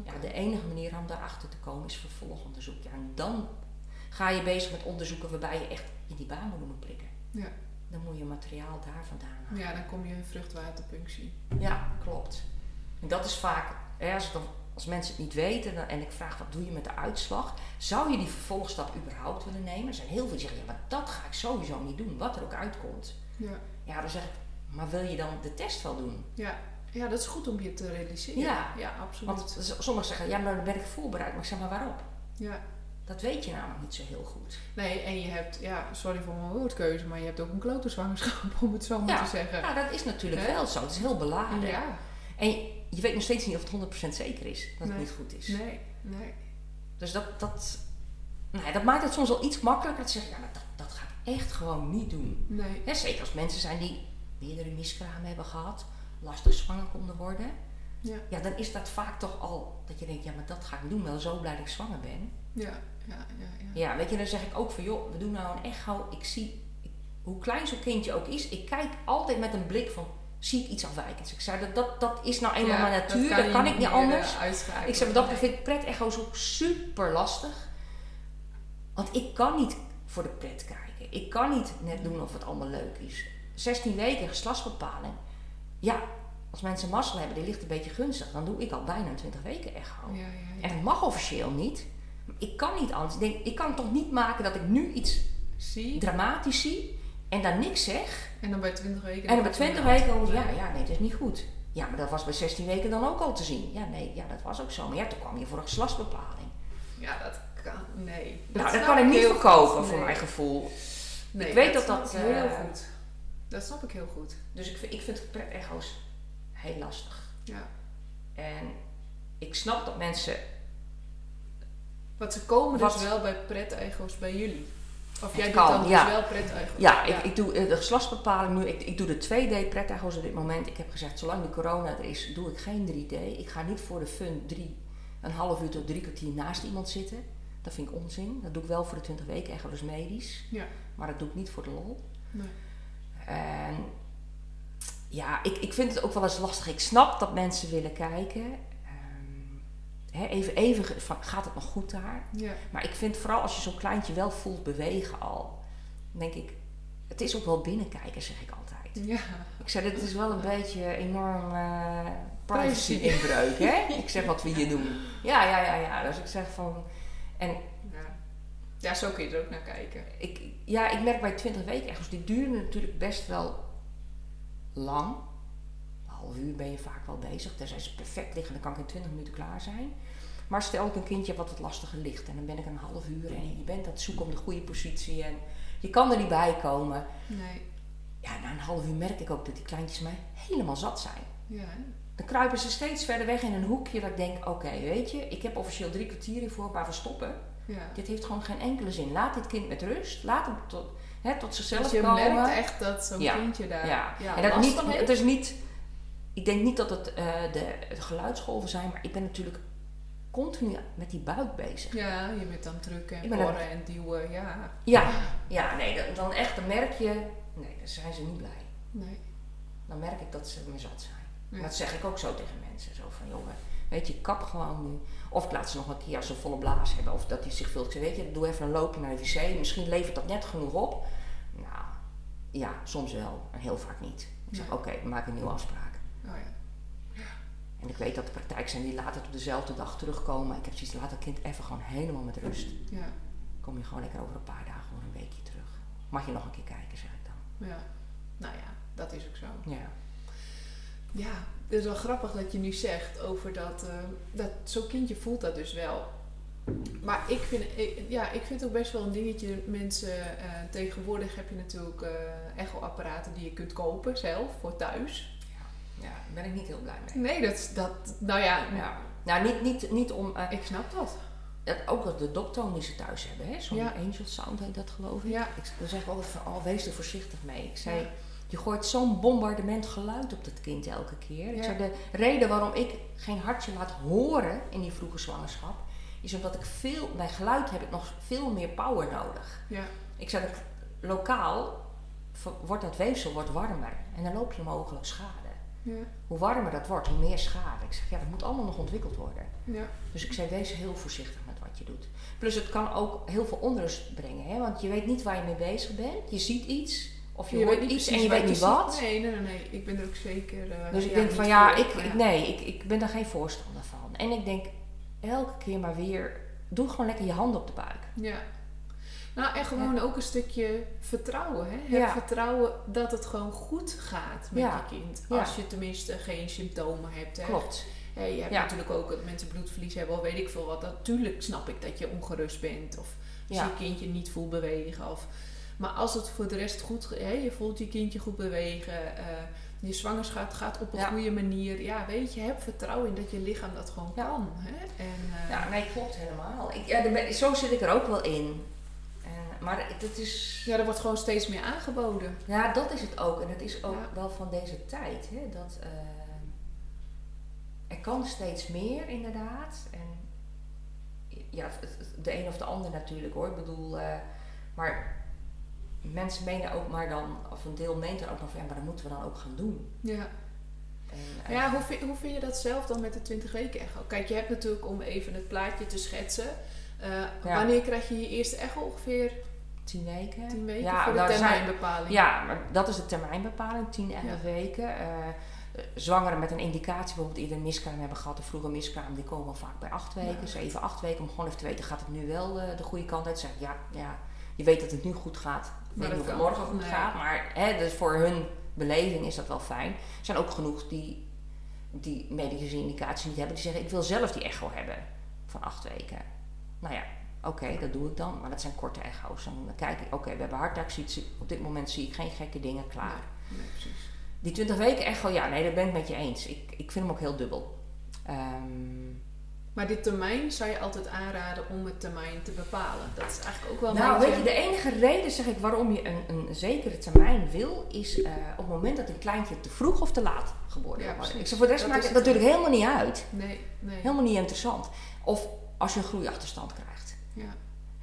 Ja, de enige manier om daarachter te komen is vervolgonderzoek. Ja, en dan ga je bezig met onderzoeken waarbij je echt in die baarmoeder moet prikken. Ja. Dan moet je materiaal daar vandaan halen. ja, dan kom je in vruchtwaterpunctie. Ja, klopt. En dat is vaak, hè, als, het als mensen het niet weten dan, en ik vraag wat doe je met de uitslag, zou je die vervolgstap überhaupt willen nemen? Er zijn heel veel die zeggen, ja, maar dat ga ik sowieso niet doen, wat er ook uitkomt. Ja. Ja, dan zeg ik, maar wil je dan de test wel doen? Ja. ja, dat is goed om je te realiseren. Ja. ja absoluut. Want sommigen zeggen, ja, maar dan ben ik voorbereid. Maar ik zeg maar waarop? Ja. Dat weet je namelijk niet zo heel goed. Nee, en je hebt, ja, sorry voor mijn woordkeuze, maar je hebt ook een klote zwangerschap, om het zo maar Ja. te zeggen. Ja, dat is natuurlijk wel zo. Het is heel beladen. Ja. En je weet nog steeds niet of het 100% zeker is dat het Nee. niet goed is. Nee, nee. Dus dat, dat, nou ja, dat maakt het soms wel iets makkelijker te zeggen, ja, maar dat, dat ga ik echt gewoon niet doen. Nee. Zeker als mensen zijn die meerdere miskramen hebben gehad, lastig zwanger konden worden. Ja. Ja, dan is dat vaak toch al dat je denkt, ja, maar dat ga ik doen. Wel zo blij dat ik zwanger ben. Ja, ja, ja. ja. Ja, weet je, dan zeg ik ook van, joh, we doen nou een echo. Ik zie, ik- hoe klein zo'n kindje ook is, ik kijk altijd met een blik van, zie ik iets afwijkends? Ik zei, dat, dat, dat is nou eenmaal Ja, mijn natuur, dat kan, ik niet anders. Ik zeg, wat dat vind ik pret-echo's ook super lastig. Want ik kan niet voor de pret kijken. Ik kan niet net doen of het allemaal leuk is. 16 weken geslachtsbepaling. Ja, als mensen mazzel hebben, die ligt een beetje gunstig. Dan doe ik al bijna een 20 weken echo. Ja, ja. En het mag officieel niet. Ik kan niet anders. Ik denk, ik kan toch niet maken dat ik nu iets Zie. dramatisch zie en dan niks zeg. En dan bij 20 weken. En dan bij 20 weken ja, ja, nee, dat is niet goed. Ja, maar dat was bij 16 weken dan ook al te zien. Ja, nee, ja, dat was ook zo. Maar ja, toen kwam je voor een geslachtsbepaling. Ja, dat kan. Nee. nou, dat kan ik niet verkopen voor mijn gevoel. Nee, Ik weet dat snap dat, ik heel eh, goed. Dat snap ik heel goed. Dus ik vind, ik vind pret-echo's heel lastig. Ja. En ik snap dat mensen... Want ze komen Wat- dus wel bij pret-echo's bij jullie. Of jij kan, doet dan ja. dus wel pret-echo's. Ja, ik, ik doe eh, de geslachtsbepaling nu. Ik, ik doe de 2D pret-echo's op dit moment. Ik heb gezegd, zolang de corona er is, doe ik geen 3D. Ik ga niet voor de fun drie, een half uur tot drie kwartier naast iemand zitten. Dat vind ik onzin. Dat doe ik wel voor de 20 weken echo, dus medisch. Ja. Maar dat doe ik niet voor de lol. Nee. En ja, ik, ik vind het ook wel eens lastig. Ik snap dat mensen willen kijken. Hè, even, even van, gaat het nog goed daar? Ja. Maar ik vind vooral als je zo'n kleintje wel voelt bewegen al, denk ik, het is ook wel binnenkijken, zeg ik altijd. Ja. Ik zeg, dit is wel een beetje enorm eh Privacy. privacy-inbreuk, hè? Ik zeg wat we hier doen. Ja, ja, ja, ja. Dus ik zeg van, en Ja. ja, zo kun je er ook naar kijken. ik, ja, ik merk bij 20 weken echt, die duren natuurlijk best wel lang. Half uur ben je vaak wel bezig. Tenzij ze perfect liggen, dan kan ik in 20 minuten klaar zijn. Maar stel ik een kindje wat wat lastiger ligt en dan ben ik een half uur en je bent aan het zoeken om de goede positie en je kan er niet bij komen. Nee. Ja, na een half uur merk ik ook dat die kleintjes mij helemaal zat zijn. Ja. Dan kruipen ze steeds verder weg in een hoekje dat ik denk, oké, weet je, ik heb officieel drie kwartier hiervoor waar we stoppen. Ja. Dit heeft gewoon geen enkele zin. Laat dit kind met rust. Laat hem tot, hè, tot zichzelf Dus je komen. merkt echt dat zo'n Ja. kindje daar Ja, ja, en dat niet, het is niet. Ik denk niet dat het eh, de, de geluidsgolven zijn, maar ik ben natuurlijk continu met die buik bezig. Ja, je bent dan drukken en porren en duwen. Ja. Ja, ja nee, dan, dan echt, dan merk je, nee, dan zijn ze niet blij. Nee. Dan merk ik dat ze me zat zijn. Dat zeg ik ook zo tegen mensen. Zo van, jongen, weet je, kap gewoon nu. Of ik laat ze nog een keer als ze volle blaas hebben. Of dat hij zich vult. Weet je, doe even een loopje naar de wc. Misschien levert dat net genoeg op. Nou, ja, soms wel. En heel vaak niet. Ik zeg, oké, we maken een nieuwe afspraak. En ik weet dat er praktijk zijn die later op dezelfde dag terugkomen. Ik heb zoiets, laat dat kind even gewoon helemaal met rust. Ja. Kom je gewoon lekker over een paar dagen of een weekje terug. Mag je nog een keer kijken, zeg ik dan. Ja. Nou ja, dat is ook zo. Ja. Ja, het is wel grappig dat je nu zegt over dat, eh, dat zo'n kindje voelt dat dus wel. Maar ik vind, ik, ja, ik vind het ook best wel een dingetje. Mensen, eh, tegenwoordig heb je natuurlijk eh echo-apparaten die je kunt kopen zelf voor thuis. Ja, daar ben ik niet heel blij mee. Nee, dat, dat nou ja, Ja. Nou, niet, niet, niet om... eh, ik snap dat. dat ook dat de doktoon die ze thuis hebben, hè? Zo'n Ja. angel sound heet dat geloof ik. Ja. Ik dan zeg ik altijd van, oh, wees er voorzichtig mee. Ik zei, Ja. je gooit zo'n bombardement geluid op dat kind elke keer. Ik zei, de reden waarom ik geen hartje laat horen in die vroege zwangerschap, is omdat ik veel, bij geluid heb ik nog veel meer power nodig. Ja, Ik zei, dat lokaal wordt dat weefsel wordt warmer en dan loop je mogelijk schade. Ja, Hoe warmer dat wordt, hoe meer schade. Ik zeg, ja, dat moet allemaal nog ontwikkeld worden. ja. Dus ik zei, wees heel voorzichtig met wat je doet. Plus het kan ook heel veel onrust brengen. Hè? Want je weet niet waar je mee bezig bent. Je ziet iets. Of je, hoort iets en je weet niet wat. Nee, nee, nee, nee. Ik ben er ook zeker. eh, Dus ik denk van ja, ik- nee, ik, ik ben daar geen voorstander van. En ik denk elke keer maar weer, doe gewoon lekker je hand op de buik. Ja. Nou, en gewoon ook een stukje vertrouwen. Hè? Heb vertrouwen dat het gewoon goed gaat met Ja. je kind. Ja. Als je tenminste geen symptomen hebt. Hè? Klopt. Hè, je hebt Ja. natuurlijk ook dat mensen bloedverlies hebben of weet ik veel wat. Natuurlijk snap ik dat je ongerust bent. Of als Ja. je kindje niet voelt bewegen. Of, maar als het voor de rest goed... Hè, je voelt je kindje goed bewegen. eh, je zwangerschap gaat op een Ja. goede manier. Ja, weet je, heb vertrouwen in dat je lichaam dat gewoon Ja. kan. Hè? En, eh, Ja, nee, klopt helemaal. Ik, ja, ben- zo zit ik er ook wel in. Maar het is... ja, er wordt gewoon steeds meer aangeboden. Ja, dat is het ook. En het is ook Ja. wel van deze tijd. Hè, dat, eh, er kan steeds meer, inderdaad. En ja, de een of de ander natuurlijk hoor. Ik bedoel, eh, maar mensen menen ook maar dan, of een deel meent dan ook nog van, ja, maar dat moeten we dan ook gaan doen. Ja. En, eh, Ja, hoe vind, hoe vind je dat zelf dan met de 20 weken echo? Kijk, je hebt natuurlijk om even het plaatje te schetsen. Ja. Wanneer krijg je je eerste echo? Ongeveer tien weken. 10 weken Ja, voor de zijn- termijnbepaling. Ja, maar dat is de termijnbepaling, 10, 11 Ja. weken. Eh, zwangeren met een indicatie, bijvoorbeeld een miskraam hebben gehad, of vroeger miskraam, die komen vaak bij 8 weken, Ja. 7, 8 weken, om gewoon even te weten, gaat het nu wel eh, de goede kant uit? Zeg ja, ja, je weet dat het nu goed gaat, ik weet niet of het morgen goed Nee. gaat, maar hè, dus voor hun beleving is dat wel fijn. Er zijn ook genoeg die die medische indicatie niet hebben, die zeggen, ik wil zelf die echo hebben van 8 weken. Nou ja, oké, dat doe ik dan, maar dat zijn korte echo's. Dan kijk ik, oké, we hebben hartactie, op dit moment zie ik geen gekke dingen, klaar. Nee, nee, precies. Die 20 weken echo, ja, nee, dat ben ik met je eens. Ik, ik vind hem ook heel dubbel. Ehm, Maar dit termijn zou je altijd aanraden om het termijn te bepalen. Dat is eigenlijk ook wel een nou, beetje- weet je, de enige reden, zeg ik, waarom je een, een zekere termijn wil, is eh, op het moment dat een kleintje te vroeg of te laat geboren Ja, wordt. Ik zeg, voor de rest Dat maakt het. natuurlijk helemaal niet uit. Nee, nee. Helemaal niet interessant. Of als je een groeiachterstand krijgt.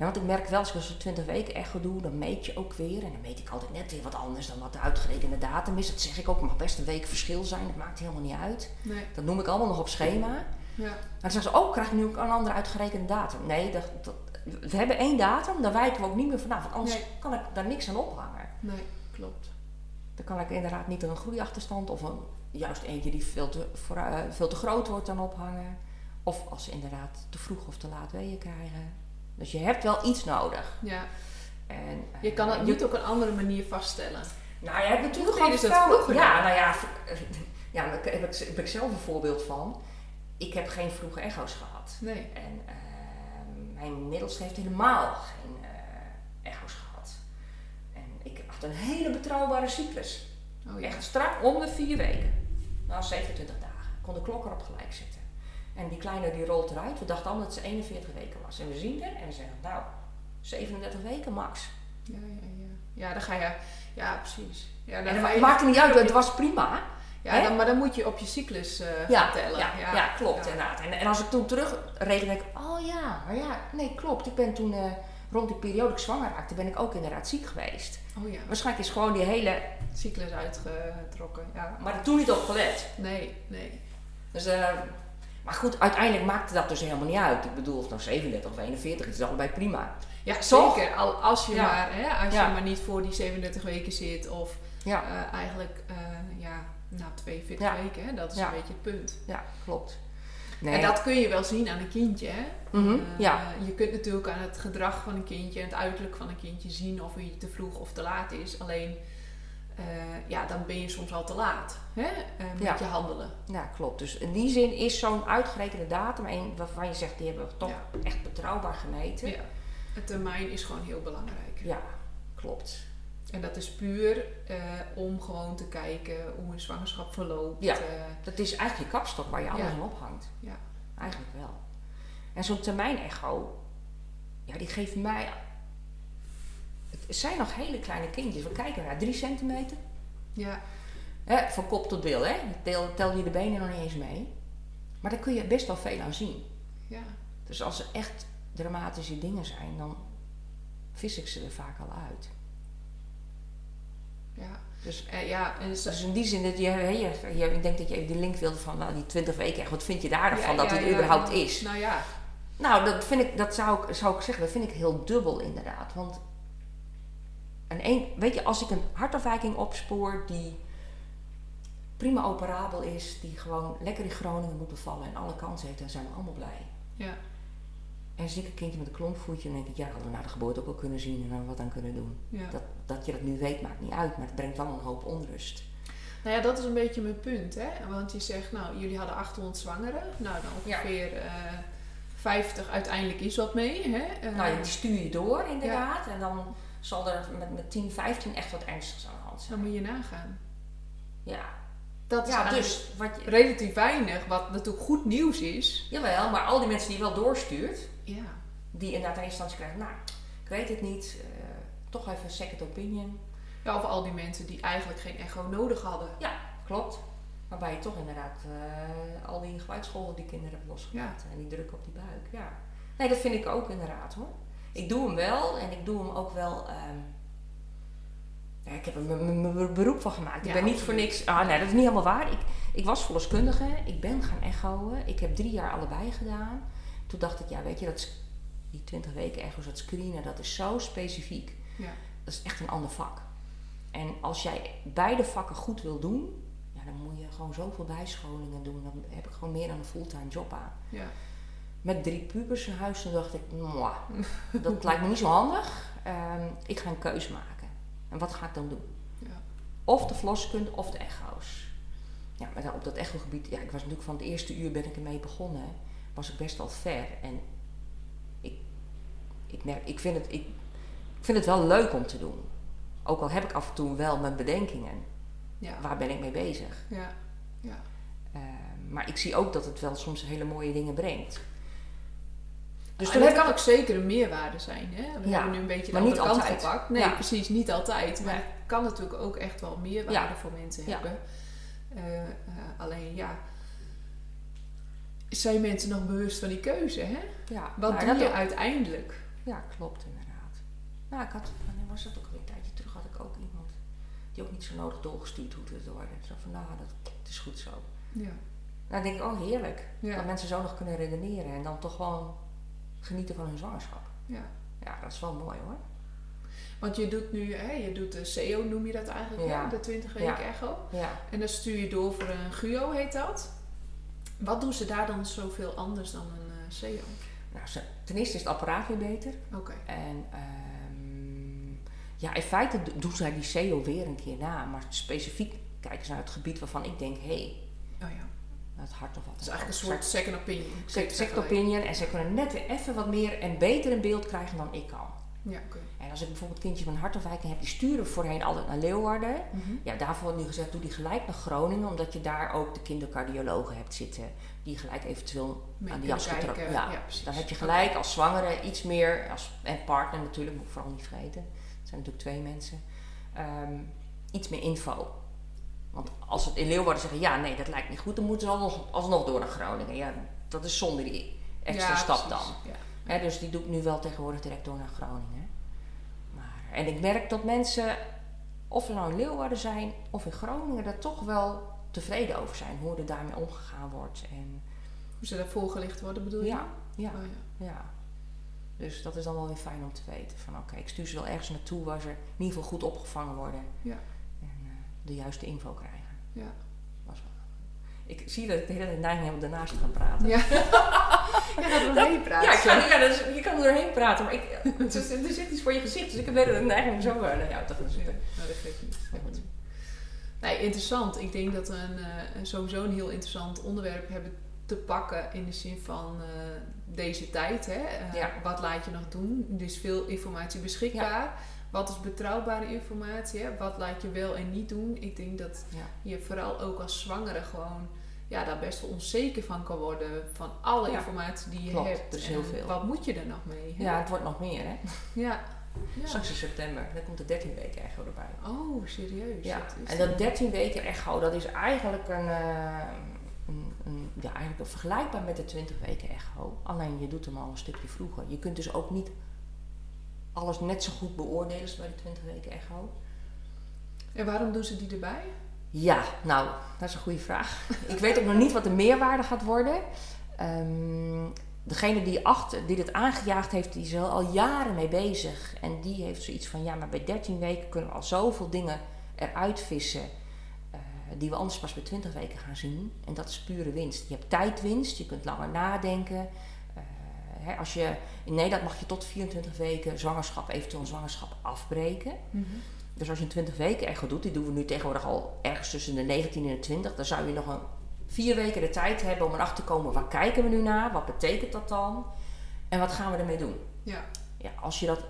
Ja. Want ik merk wel, als ik zo'n 20 weken echo doe, dan meet je ook weer. En dan meet ik altijd net weer wat anders dan wat de uitgerekende datum is. Dat zeg ik ook, het mag best een week verschil zijn. Dat maakt helemaal niet uit. Nee. Dat noem ik allemaal nog op schema. Ja. Maar dan zeggen ze, oh, krijg ik nu ook een andere uitgerekende datum? Nee, dat, dat- we hebben één datum, daar wijken we ook niet meer vanaf. Want anders Nee. kan ik daar niks aan ophangen. Nee, klopt. Dan kan ik inderdaad niet een groeiachterstand of een, juist eentje die veel te, voor, eh, veel te groot wordt dan ophangen. Of als ze inderdaad te vroeg of te laat weeën krijgen. Dus je hebt wel iets nodig. Ja. En, Je eh, kan het niet op een andere manier vaststellen. Nou, je hebt natuurlijk gewoon is dat vroeger Ja, nou ja, ja, daar heb ik, heb ik zelf een voorbeeld van. ik heb geen vroege echo's gehad. Nee. En ehm, mijn middelste heeft helemaal geen eh, echo's gehad. En ik had een hele betrouwbare cyclus. Oh ja. Echt strak om de vier weken. Nou, 27 dagen. Ik kon de klok erop gelijk zetten. En die kleine die rolt eruit. We dachten allemaal dat ze 41 weken was. En we zien er en we zeggen, nou, 37 weken max. Ja, ja, ja. Ja, dan ga je... Ja, precies. Ja, dan het maakte niet uit, het was prima. Ja, dan, maar dan moet je op je cyclus eh Ja, tellen. ja, ja, klopt inderdaad. En, en als ik toen terugreken, denk ik, oh ja, maar ja, nee, klopt. Ik ben toen eh, rond die periode dat ik zwanger raakte, ben ik ook inderdaad ziek geweest. Oh ja, Waarschijnlijk is gewoon die hele, cyclus uitgetrokken. Ja. maar toen niet op gelet. Nee, nee. Dus, eh, maar goed, uiteindelijk maakte dat dus helemaal niet uit. Ik bedoel, of nou 37 of 41 is, het is allebei prima. Ja, zeker. Al, als je, Ja. maar, hè, als Ja. je maar niet voor die 37 weken zit of Ja, eh, eigenlijk eh, ja, na 42 Ja. weken. Hè, dat is een beetje het punt. ja, klopt. Nee. En dat kun je wel zien aan een kindje. Hè? Eh, ja. Je kunt natuurlijk aan het gedrag van een kindje en het uiterlijk van een kindje zien of hij te vroeg of te laat is. Alleen, eh, ja, dan ben je soms al te laat hè? eh, met Ja. je handelen. Ja, klopt. Dus in die zin is zo'n uitgerekende datum een waarvan je zegt, die hebben we toch Ja. echt betrouwbaar gemeten. Ja. Het termijn is gewoon heel belangrijk. Ja, klopt. En dat is puur eh, om gewoon te kijken hoe een zwangerschap verloopt. Ja. Dat is eigenlijk je kapstok waar je alles aan ophangt. Ja. Eigenlijk wel. En zo'n termijnecho, ja, die geeft mij... Het zijn nog hele kleine kindjes. We kijken naar 3 centimeter. ja. Hè, van kop tot bil, hè. Tel, tel je de benen nog niet eens mee. Maar daar kun je best wel veel aan zien. ja. Dus als er echt dramatische dingen zijn, dan vis ik ze er vaak al uit. Ja, Dus, Eh, ja, en zo- dus in die zin, dat je, je, je- ik denk dat je even die link wilde van nou, die 20 weken. echt, Wat vind je daarvan Ja, dat ja, het ja, überhaupt ja. is? Nou ja, Nou, dat, vind ik, dat zou, ik, zou ik zeggen, dat vind ik heel dubbel inderdaad. Want een een, weet je, als ik een hartafwijking opspoor die prima operabel is, die gewoon lekker in Groningen moet bevallen en alle kansen heeft, dan zijn we allemaal blij. ja, En zie ik een kindje met een klompvoetje, dan denk ik, ja, hadden we na de geboorte ook wel kunnen zien en dan wat aan kunnen doen. ja. Dat, dat je dat nu weet, maakt niet uit, maar het brengt wel een hoop onrust. Nou ja, dat is een beetje mijn punt, hè. Want je zegt, nou, jullie hadden 800 zwangeren. Nou, dan ongeveer eh 50 uiteindelijk is wat mee, hè. Eh, nou, die stuur je door inderdaad en dan zal er met, met 10, 15 echt wat ernstigs aan de hand zijn. dan moet je nagaan. Ja, Dat is ja dus wat je, relatief weinig, wat natuurlijk goed nieuws is. Jawel, maar al die mensen die wel doorstuurt, Ja, die inderdaad in instantie krijgen, nou, ik weet het niet, eh, toch even een second opinion. ja of al die mensen die eigenlijk geen echo nodig hadden. Klopt. Waarbij je toch inderdaad eh, al die geluidsgolven die kinderen hebben losgelaten en die druk op die buik. Ja. Nee, dat vind ik ook inderdaad hoor. Ik doe hem wel en ik doe hem ook wel. ehm, ja, ik heb er mijn- beroep van gemaakt. Ik ben niet voor niks. Ah, nee, dat is niet helemaal waar. Ik, ik was verloskundige, ik ben gaan echoen. Ik heb drie jaar allebei gedaan. Toen dacht ik, ja, weet je, dat is, die 20 weken echo's, dat screenen, dat is zo specifiek. Ja. Dat is echt een ander vak. En als jij beide vakken goed wil doen, ja, dan moet je gewoon zoveel bijscholingen doen. Dan heb ik gewoon meer dan een fulltime job aan. Ja. Met drie pubers in huis, toen dacht ik, mwah, dat lijkt me niet zo handig. Ehm, ik ga een keus maken. En wat ga ik dan doen? Ja. Of de verloskunde of de echo's. Ja, maar dan op dat echogebied, ja, ik was natuurlijk van het eerste uur ben ik ermee begonnen. Was ik best wel ver. En ik, ik, merk, ik, vind het, ik, ik vind het wel leuk om te doen. Ook al heb ik af en toe wel mijn bedenkingen. Ja. Waar ben ik mee bezig? Ja. Eh, maar ik zie ook dat het wel soms hele mooie dingen brengt. Dus dat kan ook zeker een meerwaarde zijn. Hè? We Ja, hebben nu een beetje de andere kant altijd. gepakt. Nee, Ja. precies, niet altijd. Maar het kan natuurlijk ook echt wel meerwaarde voor mensen Ja. hebben. Eh, eh, alleen ja, zijn mensen nog bewust van die keuze? Hè? ja, Wat doe je ook- uiteindelijk? Ja, klopt inderdaad. Nou, ik had, wanneer was dat ook alweer? Een tijdje terug had ik ook iemand die ook niet zo nodig doorgestuurd hoefde te worden. Zo van, nou, dat, het is goed zo. Ja. Nou, dan denk ik, oh heerlijk. Ja. Dat mensen zo nog kunnen redeneren en dan toch gewoon genieten van hun zwangerschap. Ja. Ja, dat is wel mooi hoor. Want je doet nu, hè, je doet de CEO noem je dat eigenlijk, Ja. de 20 weken Ja. echo. Ja. En dan stuur je door voor een GUO, heet dat. Wat doen ze daar dan zoveel anders dan een eh CEO? Nou, ze- ten eerste is het apparaat weer beter. Oké. En ehm, ja, in feite do- doen zij die SEO weer een keer na. Maar specifiek kijken ze naar het gebied waarvan ik denk, hé, hey, Oh ja. Het hart of wat. Het is eigenlijk een soort second opinion. second, second opinion. En ze kunnen net weer even wat meer en beter in beeld krijgen dan ik kan. Ja, oké. En als ik bijvoorbeeld kindjes van hartafwijking heb, die sturen voorheen altijd naar Leeuwarden. Mhm. Ja, daarvoor wordt nu gezegd, doe die gelijk naar Groningen, omdat je daar ook de kindercardiologen hebt zitten. Die gelijk eventueel Mee aan kunnen jas getrokken. Ja, Ja, precies. dan heb je gelijk als zwangere iets meer, als, en partner natuurlijk, moet ik vooral niet vergeten. Het zijn natuurlijk twee mensen. ehm, iets meer info. Want als het in Leeuwarden zeggen, ja, nee, dat lijkt niet goed, dan moeten ze alsnog, alsnog door naar Groningen. Ja, dat is zonder die extra Ja, stap dan. Ja. Dus die doe ik nu wel tegenwoordig direct door naar Groningen. Maar, en ik merk dat mensen, of ze nou in Leeuwarden zijn of in Groningen, daar toch wel tevreden over zijn. Hoe er daarmee omgegaan wordt. En, Hoe ze daar voorgelicht worden, bedoel je? ja, ja, Oh, ja. ja. Dus dat is dan wel weer fijn om te weten. Van oké, ik stuur ze wel ergens naartoe waar ze in ieder geval goed opgevangen worden. Ja. De juiste info krijgen. Ja. Was wel. Ik zie dat ik de hele tijd neiging heb om daarnaast te gaan praten. Ja. ja, dat we doorheen praten. Ja, ik kan, ja is- je kan er doorheen praten, maar ik, het is- er zit iets voor je gezicht, dus ik heb weer een neiging om zo eh, naar jou te gaan Ja, zitten. nou, dat geeft niet. Ja, goed. Nee, interessant. Ik denk dat we een, eh, een- sowieso een heel interessant onderwerp hebben te pakken in de zin van eh, deze tijd. Hè? Ja. Wat laat je nog doen? Er is veel informatie beschikbaar. Wat is betrouwbare informatie? Hè? Wat laat je wel en niet doen? Ik denk dat Ja. je vooral ook als zwangere gewoon ja, daar best wel onzeker van kan worden. Van alle Ja. informatie die je Klopt, hebt. En heel veel. Wat moet je er nog mee? hè? ja, het wordt nog meer, hè? ja. Ja. Straks in september, dan komt de 13 weken echo erbij. Oh, serieus? Ja, Dat is en dat 13 weken echo, dat is eigenlijk een, eh, een, een- ja, eigenlijk vergelijkbaar met de 20 weken echo. Alleen je doet hem al een stukje vroeger. Je kunt dus ook niet alles net zo goed beoordelen als bij de 20 weken echo. En waarom doen ze die erbij? Ja, nou, dat is een goede vraag. Ik weet ook nog niet wat de meerwaarde gaat worden. Ehm, degene die, achter, die dit aangejaagd heeft, die is er al jaren mee bezig. En die heeft zoiets van, ja, maar bij 13 weken kunnen we al zoveel dingen eruit vissen... eh, die we anders pas bij 20 weken gaan zien. En dat is pure winst. Je hebt tijdwinst, je kunt langer nadenken. Hè, als je, in Nederland mag je tot 24 weken zwangerschap, eventueel zwangerschap afbreken. Dus als je een 20 weken echo doet, die doen we nu tegenwoordig al ergens tussen de 19 en de 20, dan zou je nog een vier weken de tijd hebben om erachter te komen waar kijken we nu naar, wat betekent dat dan en wat gaan we ermee doen. Ja. Ja, als je dat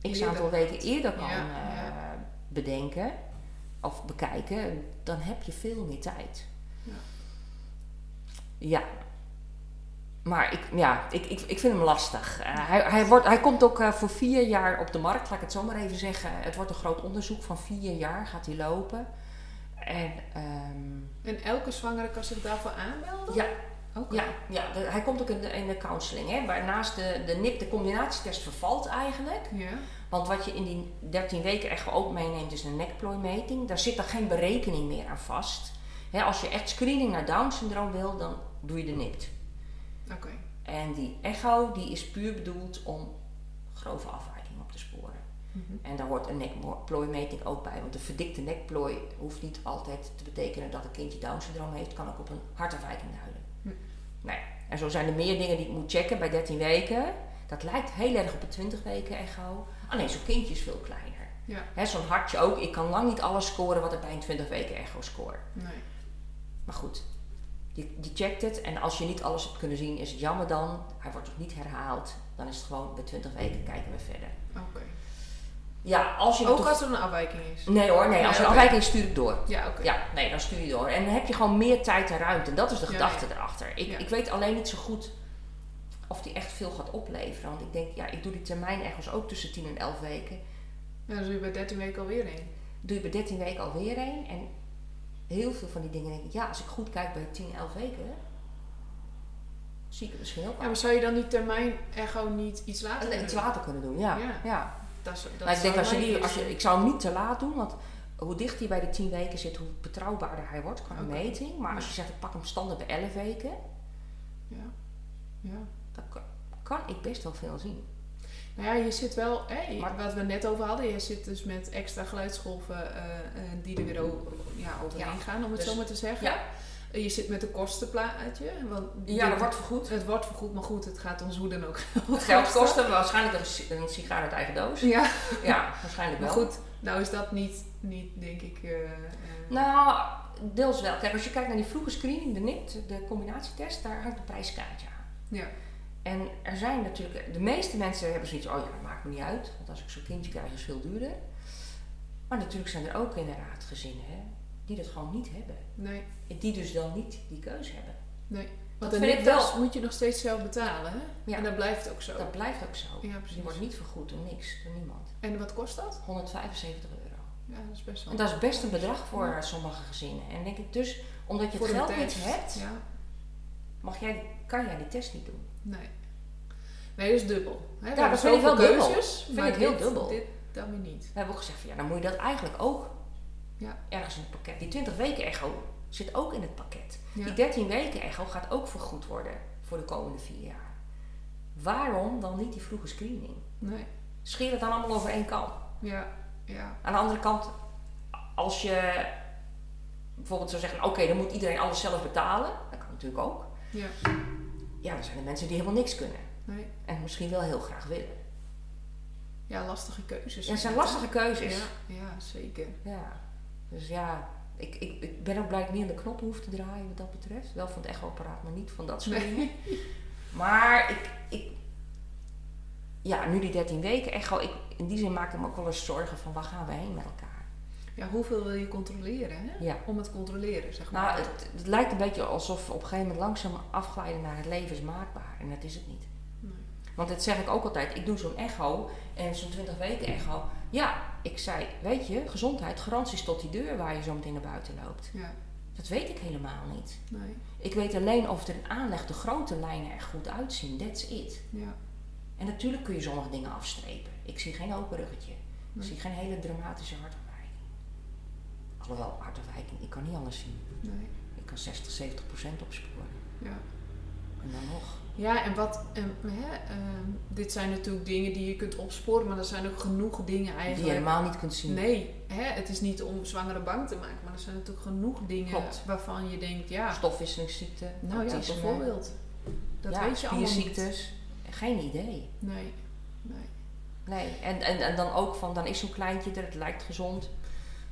x aantal weken eerder kan Ja, eh, bedenken of bekijken, dan heb je veel meer tijd. Ja. Ja. Maar ik, ja, ik, ik, ik vind hem lastig. Eh, hij, hij, wordt, hij komt ook eh, voor vier jaar op de markt, laat ik het zo maar even zeggen. Het wordt een groot onderzoek van vier jaar, gaat hij lopen. En ehm, En elke zwangere kan zich daarvoor aanmelden? ja, Oké. ja, ja de- hij komt ook in de, in de counseling. Hè, waar naast de, de NIP, de combinatietest, vervalt eigenlijk. Ja. Want wat je in die 13 weken echt ook meeneemt, is een nekplooimeting. Daar zit er geen berekening meer aan vast. Hè, als je echt screening naar Down-syndroom wil, dan doe je de NIPT. Oké. En die echo die is puur bedoeld om grove afwijking op te sporen. Mhm. En daar hoort een nekplooimeting ook bij. Want een verdikte nekplooi hoeft niet altijd te betekenen dat een kindje Down-syndroom heeft. Kan ook op een hartafwijking duiden. Hm. Nou ja, en zo zijn er meer dingen die ik moet checken bij 13 weken. Dat lijkt heel erg op een 20 weken echo. Alleen zo'n kindje is veel kleiner. Ja. Zo'n hartje ook. Ik kan lang niet alles scoren wat ik bij een 20 weken echo score. Nee. Maar goed, je, checkt het en als je niet alles hebt kunnen zien, is het jammer dan. Hij wordt ook niet herhaald. Dan is het gewoon bij 20 weken kijken we verder. Oké. Ja, als je Ook toch- als er een afwijking is? Nee hoor, nee, als er een afwijking is, stuur ik door. Ja, oké. Ja, nee, dan stuur je door. En dan heb je gewoon meer tijd en ruimte. En dat is de Ja, gedachte erachter. Ik, Ja. ik weet alleen niet zo goed of die echt veel gaat opleveren. Want ik denk, ja, ik doe die termijn ergens ook tussen 10 en 11 weken. Ja, dan doe je bij 13 weken alweer een. Doe je bij 13 weken alweer een. En heel veel van die dingen denk ik, ja, als ik goed kijk bij 10, 11 weken, zie ik het misschien ook Ja, maar zou je dan die termijn echo niet iets later Nee, iets later kunnen doen, ja. Ja. ja. Dat is, dat Maar ik denk, zou als je die, als je, ik zou hem niet te laat doen, want hoe dicht hij bij de 10 weken zit, hoe betrouwbaarder hij wordt qua meting. Maar als je zegt, ik pak hem standaard bij 11 weken, Ja. Ja. dan kan, kan ik best wel veel zien. Ja, je zit wel, Maar- wat we net over hadden, je zit dus met extra geluidsgolven eh, eh, die er weer ja, overheen Ja, gaan, om het dus- zo maar te zeggen. Ja. Je zit met een kostenplaatje. Want Ja, dat wordt vergoed. Het wordt vergoed, maar goed, het gaat ons hoe dan ook Geld kosten waarschijnlijk een, si- een sigaar uit eigen doos. Ja, Ja, waarschijnlijk maar wel. goed, nou is dat niet niet denk ik. eh, Nou, deels wel. Kijk, als je kijkt naar die vroege screening, de NIT, de combinatietest, daar hangt een prijskaartje aan. ja. En er zijn natuurlijk, de meeste mensen hebben zoiets, oh ja, dat maakt me niet uit, want als ik zo'n kindje krijg is het veel duurder. Maar natuurlijk zijn er ook inderdaad gezinnen hè, die dat gewoon niet hebben. Nee, Die dus dan niet die keuze hebben. nee. Dat Want vind wel- moet je nog steeds zelf betalen, hè? Ja. En dat blijft ook zo. Dat blijft ook zo. Ja, precies. die wordt niet vergoed door niks, door niemand. En wat kost dat? 175 euro. Ja, dat is best wel. En dat is best een bedrag voor Ja. sommige gezinnen. En denk ik dus, omdat je Voor het geld niet hebt, Ja, mag jij, kan jij die test niet doen. Nee. Nee, dat is dubbel. Hè? We dat vind ik wel dubbel. Vind maar ik heel dit- dubbel. Dit dan weer niet. We hebben ook gezegd van ja, dan moet je dat eigenlijk ook Ja. ergens in het pakket. Die 20 weken echo zit ook in het pakket. Ja. Die 13 weken echo gaat ook vergoed worden voor de komende vier jaar. Waarom dan niet die vroege screening? Nee. Scheer het dan allemaal over één kam. Ja, ja. Aan de andere kant, als je bijvoorbeeld zou zeggen, oké, dan moet iedereen alles zelf betalen. Dat kan natuurlijk ook. Ja. Ja, dan zijn er mensen die helemaal niks kunnen. Nee. En misschien wel heel graag willen. Ja, lastige keuzes. Ja, het zijn lastige keuzes. Ja, ja, zeker. Ja, dus ja, ik, ik, ik ben ook blij dat ik niet aan de knoppen hoef te draaien wat dat betreft. Wel van het echoapparaat, maar niet van dat soort dingen. Nee. Maar ik, ik, ja, nu die 13 weken echo, ik, in die zin maak ik me ook wel eens zorgen van waar gaan we heen met elkaar. Ja, hoeveel wil je controleren, hè? Ja. Om het te controleren, zeg maar. Nou, het, het lijkt een beetje alsof we op een gegeven moment langzaam afglijden naar het leven is maakbaar. En dat is het niet. Nee. Want dat zeg ik ook altijd. Ik doe zo'n echo en zo'n 20 weken echo. Ja, ik zei, weet je, gezondheid, garanties tot die deur waar je zo meteen naar buiten loopt. Ja, Dat weet ik helemaal niet. nee. Ik weet alleen of er in aanleg de grote lijnen er goed uitzien. That's it. Ja, En natuurlijk kun je sommige dingen afstrepen. Ik zie geen open ruggetje. Ik zie geen hele dramatische hartafwijking. Alhoewel, hartafwijking, ik kan niet alles zien. nee. Ik kan 60, 70 procent opsporen. Ja. En dan nog. Ja, en wat, hè, ehm, dit zijn natuurlijk dingen die je kunt opsporen, maar er zijn ook genoeg dingen Die je eigenlijk. helemaal niet kunt zien. Nee, hè, het is niet om zwangeren bang te maken, maar er zijn natuurlijk genoeg dingen Klopt. waarvan je denkt, ja, Stofwisselingsziekte, nou ja, bijvoorbeeld. Dat ja, weet je allemaal niet. Geen idee. Nee, nee. Nee, en, en, en dan ook van, dan is zo'n kleintje er, het lijkt gezond.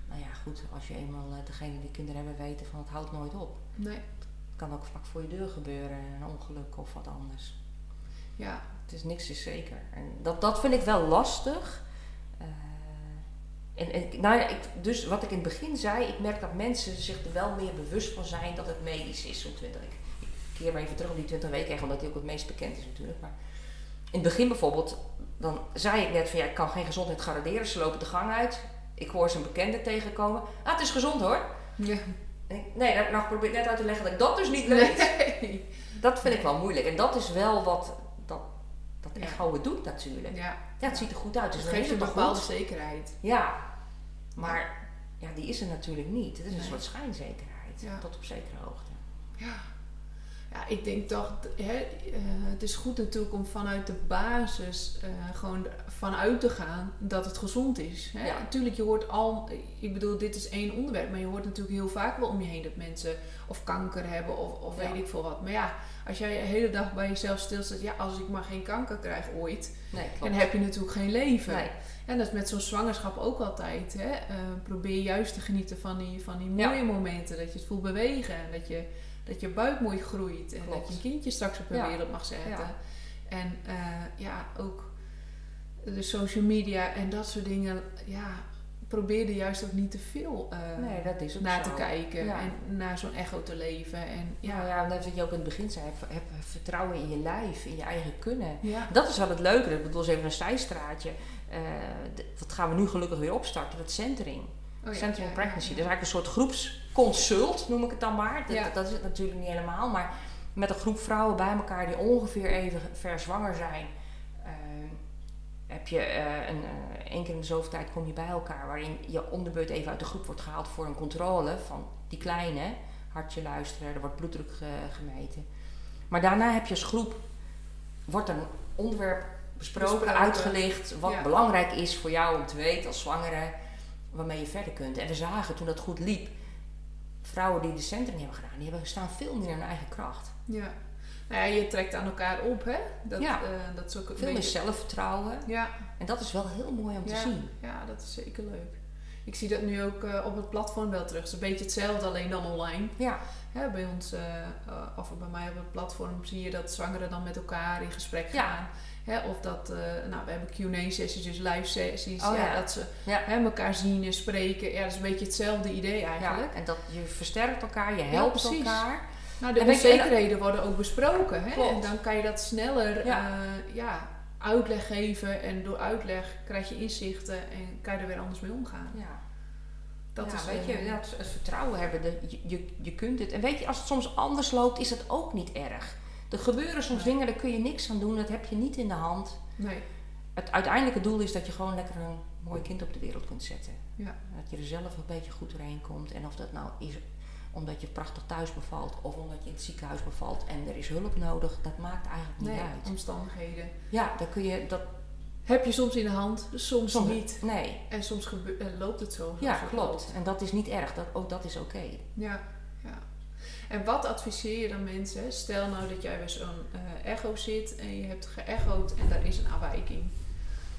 Nou ja, goed, als je eenmaal eh, degene die kinderen hebben weten van het houdt nooit op. Nee, Het kan ook vlak voor je deur gebeuren, een ongeluk of wat anders. ja, Het is niks is zeker. En dat, dat vind ik wel lastig. Eh, en, en, nou ja, ik, dus wat ik in het begin zei, ik merk dat mensen zich er wel meer bewust van zijn dat het medisch is, zo'n 20 Ik, ik keer maar even terug op die 20 weken, echt, omdat die ook het meest bekend is natuurlijk. Maar in het begin bijvoorbeeld, dan zei ik net van ja, ik kan geen gezondheid garanderen, ze lopen de gang uit. Ik hoor zijn bekende tegenkomen. Ah, het is gezond hoor. ja. Ik, nee, nou, nou probeer ik net uit te leggen dat ik dat dus niet weet. Nee. Dat vind ik wel moeilijk. En dat is wel wat dat, dat Ja. echo het doet natuurlijk. Ja, Ja, het ziet er goed uit. Dus het geeft een bepaalde zekerheid. Ja, maar ja, die is er natuurlijk niet. Het is een Nee. soort schijnzekerheid. Ja. Tot op zekere hoogte. Ja. Ja, ik denk toch, hè, eh, het is goed natuurlijk om vanuit de basis eh, gewoon vanuit te gaan dat het gezond is. Hè? Ja. Natuurlijk, je hoort al, ik bedoel, dit is één onderwerp, maar je hoort natuurlijk heel vaak wel om je heen dat mensen of kanker hebben of, of Ja. weet ik veel wat. Maar ja, als jij de hele dag bij jezelf stilstaat, ja, als ik maar geen kanker krijg ooit, Nee, dan heb je natuurlijk geen leven. Nee. En dat is met zo'n zwangerschap ook altijd. Hè? Eh, probeer juist te genieten van die, van die Ja. mooie momenten. Dat je het voelt bewegen. En dat je, dat je buik mooi groeit. En Klopt. dat je een kindje straks op de Ja. wereld mag zetten. Ja. En eh, ja, ook de social media en dat soort dingen. Ja, probeer er juist ook niet te veel eh, Nee, dat is ook naar zo. te kijken. Ja. En naar zo'n echo te leven. En Ja, ja, ja, net wat je ook in het begin zei, heb, heb vertrouwen in je lijf, in je eigen kunnen. ja. Dat is wel het leuke. Ik bedoel, eens even een zijstraatje. Eh, de- dat gaan we nu gelukkig weer opstarten, dat centering. Oh ja, Centering Pregnancy. Dat is eigenlijk een soort groepsconsult, noem ik het dan maar. Dat, Ja. dat is het natuurlijk niet helemaal. Maar met een groep vrouwen bij elkaar die ongeveer even ver zwanger zijn. eh, heb je eh, een, eh, één keer in de zoveel tijd kom je bij elkaar. Waarin je om de beurt even uit de groep wordt gehaald voor een controle van die kleine. Hartje luisteren, er wordt bloeddruk ge- gemeten. Maar daarna heb je als groep, wordt een onderwerp besproken, Besproken. uitgelicht. Wat Ja. belangrijk is voor jou om te weten als zwangere waarmee je verder kunt. En we zagen toen dat goed liep, vrouwen die de centering hebben gedaan, die hebben staan veel meer in hun eigen kracht. Ja. Nou ja, je trekt aan elkaar op, hè? Dat, Ja. eh, dat is ook Veel meer beetje... zelfvertrouwen. Ja, En dat is wel heel mooi om te zien. Ja, dat is zeker leuk. Ik zie dat nu ook eh, op het platform wel terug. Het is een beetje hetzelfde, alleen dan online. Ja, Hè, bij ons, eh, of bij mij op het platform, zie je dat zwangeren dan met elkaar in gesprek Ja. gaan. Hè, of dat, eh, nou, we hebben Q&A-sessies, dus live sessies. Oh, ja, ja. Dat ze ja. hè, elkaar zien en spreken. Ja, dat is een beetje hetzelfde idee ja. eigenlijk. En dat je versterkt elkaar, je helpt elkaar. Nou, de En je- onzekerheden worden ook besproken. Hè? Klopt. En dan kan je dat sneller eh, ja, uitleg geven. En door uitleg krijg je inzichten en kan je er weer anders mee omgaan. Ja. Dat ja, is weet eh, je, dat, het vertrouwen hebben, de, je, je, je kunt het. En weet je, als het soms anders loopt, is dat ook niet erg. Er gebeuren soms dingen, daar kun je niks aan doen, dat heb je niet in de hand. Nee, Het uiteindelijke doel is dat je gewoon lekker een mooi kind op de wereld kunt zetten. ja. Dat je er zelf een beetje goed doorheen komt. En of dat nou is omdat je prachtig thuis bevalt of omdat je in het ziekenhuis bevalt en er is hulp nodig, dat maakt eigenlijk niet Nee, uit. omstandigheden. Ja, dan kun je dat Heb je soms in de hand, soms, soms niet. Nee, En soms eh, loopt het zo. ja, klopt. loopt. En dat is niet erg. Dat, ook dat is oké. Ja. En wat adviseer je dan mensen? Stel nou dat jij bij zo'n eh, echo zit en je hebt geëchoed en daar is een afwijking.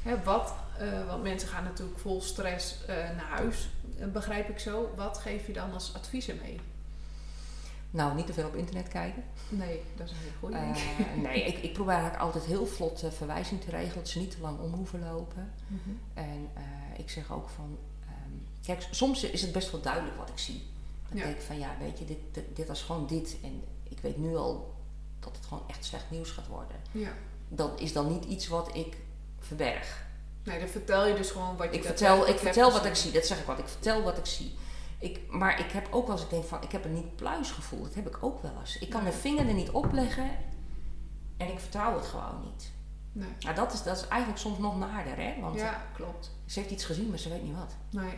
Hè, wat, eh, want mensen gaan natuurlijk vol stress eh, naar huis, begrijp ik zo. Wat geef je dan als adviezen mee? Nou, niet te veel op internet kijken. Nee, dat is een hele goede. Eh, nee, ik, ik probeer eigenlijk altijd heel vlot verwijzing te regelen, dat ze niet te lang om hoeven lopen. Mhm. En ik zeg ook van, ehm, kijk, soms is het best wel duidelijk wat ik zie. Dan Ja. denk ik van, ja, weet je, dit, dit, dit was gewoon dit. En ik weet nu al dat het gewoon echt slecht nieuws gaat worden. Ja. Dat is dan niet iets wat ik verberg. Nee, dan vertel je dus gewoon wat je Ik vertel, ik vertel wat ik zie, dat zeg ik wat. Ik vertel wat ik zie. Ik, maar ik heb ook wel eens, ik denk van, ik heb een niet pluisgevoel. Dat heb ik ook wel eens. Ik kan Nee. de vinger er niet op leggen en ik vertrouw het gewoon niet. Nee. Nou, dat is, dat is eigenlijk soms nog naarder, hè? Want Ja, klopt. ze heeft iets gezien, maar ze weet niet wat. Nee.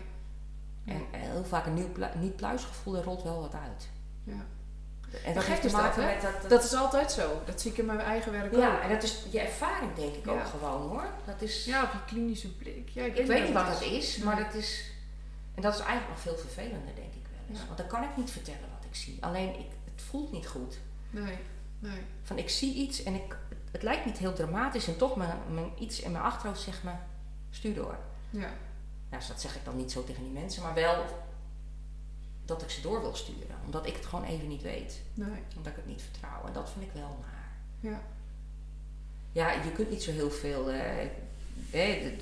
En eh, heel vaak een nieuw plu- niet pluisgevoel, er rolt wel wat uit. Ja. En gek heeft te dat, maken met dat... dat- Dat is altijd zo. Dat zie ik in mijn eigen werk ook. ja, en dat is je ervaring denk ik Ja. ook gewoon hoor. Dat is, Ja, op je klinische blik. Ja, ik weet niet wat het het is, maar dat is... En dat is eigenlijk nog veel vervelender denk ik wel eens. Ja. Want dan kan ik niet vertellen wat ik zie. Alleen, ik, het voelt niet goed. Nee, nee. Van ik zie iets en ik, het lijkt niet heel dramatisch en toch mijn, mijn, iets in mijn achterhoofd zegt me, stuur door. Ja, Nou, dat zeg ik dan niet zo tegen die mensen, maar wel dat ik ze door wil sturen. Omdat ik het gewoon even niet weet. nee. Omdat ik het niet vertrouw. En dat vind ik wel naar. Ja, Ja, je kunt niet zo heel veel. eh, eh,